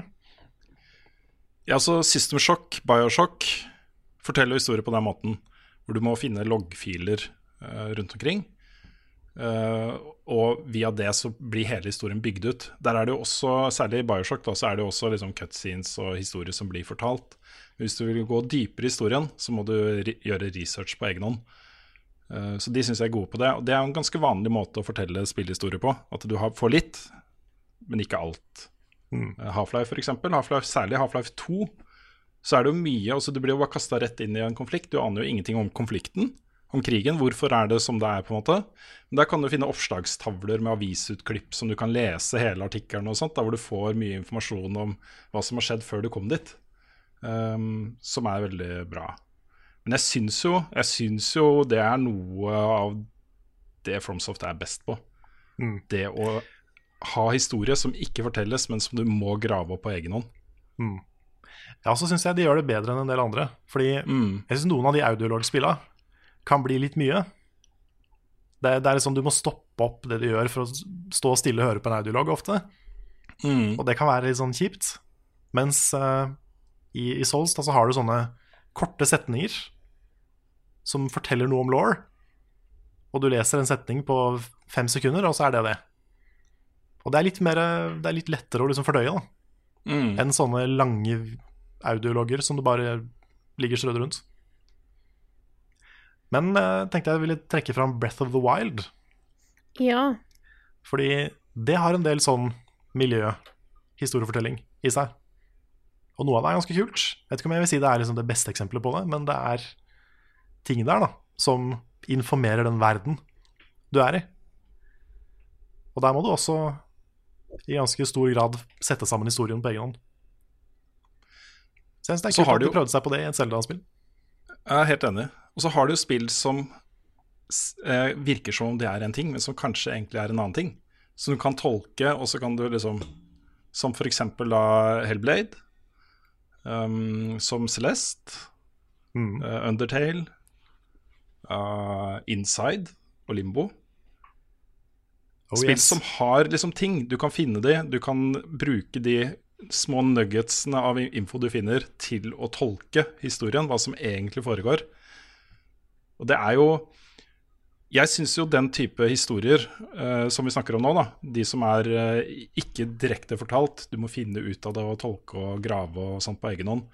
Ja, så System Shock, Bioshock, forteller historier på den måten. Hvor du må finne loggfiler uh, rundt omkring. Uh, og via det så blir hele historien bygd ut. Der er det jo også, Særlig i Bioshock da, så er det jo også liksom cutscenes og historier som blir fortalt. Hvis du vil gå dypere i historien, så må du gjøre research på egen hånd. Eh, så de syns jeg er gode på det. Og det er en ganske vanlig måte å fortelle spillhistorie på. At du har, får litt, men ikke alt. Mm. Eh, Half-Life, eksempel. Half-Life, særlig Half-Life 2 så er det jo mye altså Du blir jo bare kasta rett inn i en konflikt. Du aner jo ingenting om konflikten, om krigen. Hvorfor er det som det er, på en måte. Men der kan du finne oppslagstavler med avisutklipp som du kan lese hele artikkelen og sånt, der hvor du får mye informasjon om hva som har skjedd før du kom dit. Um, som er veldig bra. Men jeg syns jo, jeg syns jo det er noe av det Fromsoft er best på. Mm. Det å ha historie som ikke fortelles, men som du må grave opp på egen hånd. Mm. Ja, så syns jeg de gjør det bedre enn en del andre. Fordi jeg syns noen av de audiologspilla kan bli litt mye. Det, det er liksom Du må stoppe opp det du gjør for å stå stille og høre på en audiolog ofte. Mm. Og det kan være litt sånn kjipt. Mens uh, i, i Souls da, så har du sånne korte setninger som forteller noe om law. Og du leser en setning på fem sekunder, og så er det det. Og det er litt, mer, det er litt lettere å liksom fordøye da, Mm. enn sånne lange audiologger som du bare ligger strødd rundt. Men eh, tenkte jeg ville trekke fram Breath of the Wild. Ja. Fordi det har en del sånn miljøhistoriefortelling i seg. Og noe av det er ganske kult. Jeg vet ikke om jeg vil si det er liksom det beste eksempelet på det, men det er ting der da, som informerer den verden du er i. Og der må du også i ganske stor grad sette sammen historien på egen hånd. Så jeg synes det er kult har at du de jo- prøvde seg på det i et Zelda-spill. Jeg er helt enig. Og så har du jo spill som eh, virker som om det er en ting, men som kanskje egentlig er en annen ting. Som du kan tolke, og så kan du liksom Som for eksempel da Hellblade. Um, som Celeste. eh, Undertale. Uh, Inside og Limbo. Oh, Spill yes. som har liksom ting. Du kan finne de, du kan bruke de små nuggetsene av info du finner, til å tolke historien, hva som egentlig foregår. Og det er jo Jeg syns jo den type historier uh, som vi snakker om nå, da, de som er uh, ikke direkte fortalt, du må finne ut av det og tolke og grave og sånt på egen hånd,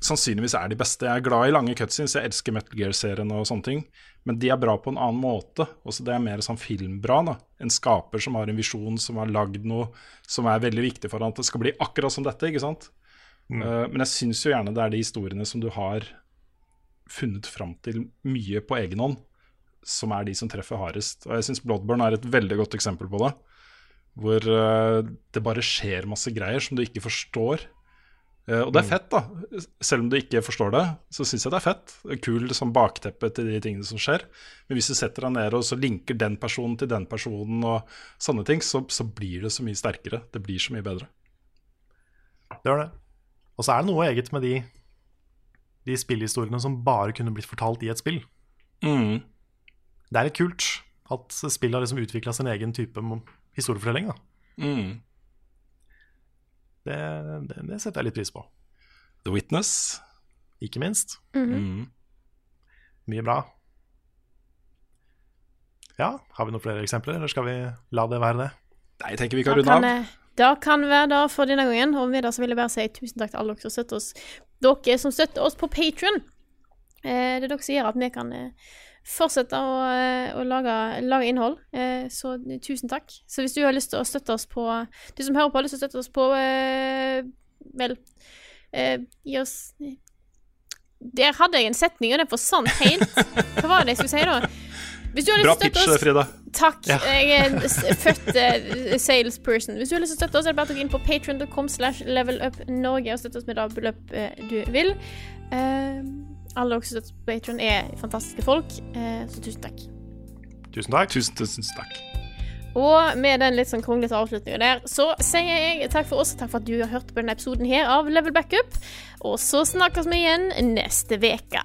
sannsynligvis er de beste. Jeg er glad i lange cutscenes, jeg elsker Metal Gear-serien og sånne ting, men de er bra på en annen måte. Også det er mer sånn filmbra. da. En skaper som har en visjon, som har lagd noe som er veldig viktig for han at det skal bli akkurat som dette. ikke sant? Eh, men jeg syns jo gjerne det er de historiene som du har funnet fram til mye på egen hånd, som er de som treffer hardest. Og jeg syns Bloodburn er et veldig godt eksempel på det. Hvor uh, det bare skjer masse greier som du ikke forstår. Eh, og det er fett, da. Selv om du ikke forstår det, så syns jeg det er fett. Kul som bakteppe til de tingene som skjer. Men hvis du setter deg ned og så linker den personen til den personen, og sånne ting, så, så blir det så mye sterkere. Det blir så mye bedre. Det gjør det. Og så er det noe eget med de, de spillhistoriene som bare kunne blitt fortalt i et spill. Mm. Det er litt kult at spill har liksom utvikla sin egen type historiefortelling. Da. Mm. Det, det, det setter jeg litt pris på. The Witness. Ikke minst. Mm. Mye bra. Ja, har vi noen flere eksempler, eller skal vi la det være det? Nei, jeg tenker vi kan runde av. da kan være det for denne gangen. Og med det så vil jeg bare si tusen takk til alle dere som støtter oss. Dere som støtter oss på Patron. Eh, det er dere som gjør at vi kan eh, fortsette å, eh, å lage, lage innhold. Eh, så tusen takk. Så hvis du har lyst til å støtte oss på Du som hører på, har lyst til å støtte oss på eh, Vel eh, Gi oss Der hadde jeg en setning, og den forsvant helt. Hva var det jeg skulle si, da? Bra pitch, oss Frida. Takk. Ja. Jeg er født salesperson. Hvis du har lyst til å støtte oss, er det bare å gå inn på patreon.com slash levelupnorge og støtte oss med det beløp du vil. Eh, alle dere som støtter på Patreon er fantastiske folk, eh, så tusen takk. Tusen takk. Tusen, tusen takk. Og med den litt sånn kronglete avslutninga der, så sier jeg takk for oss, og takk for at du har hørt på denne episoden her av Level Backup. Og så snakkes vi igjen neste uke.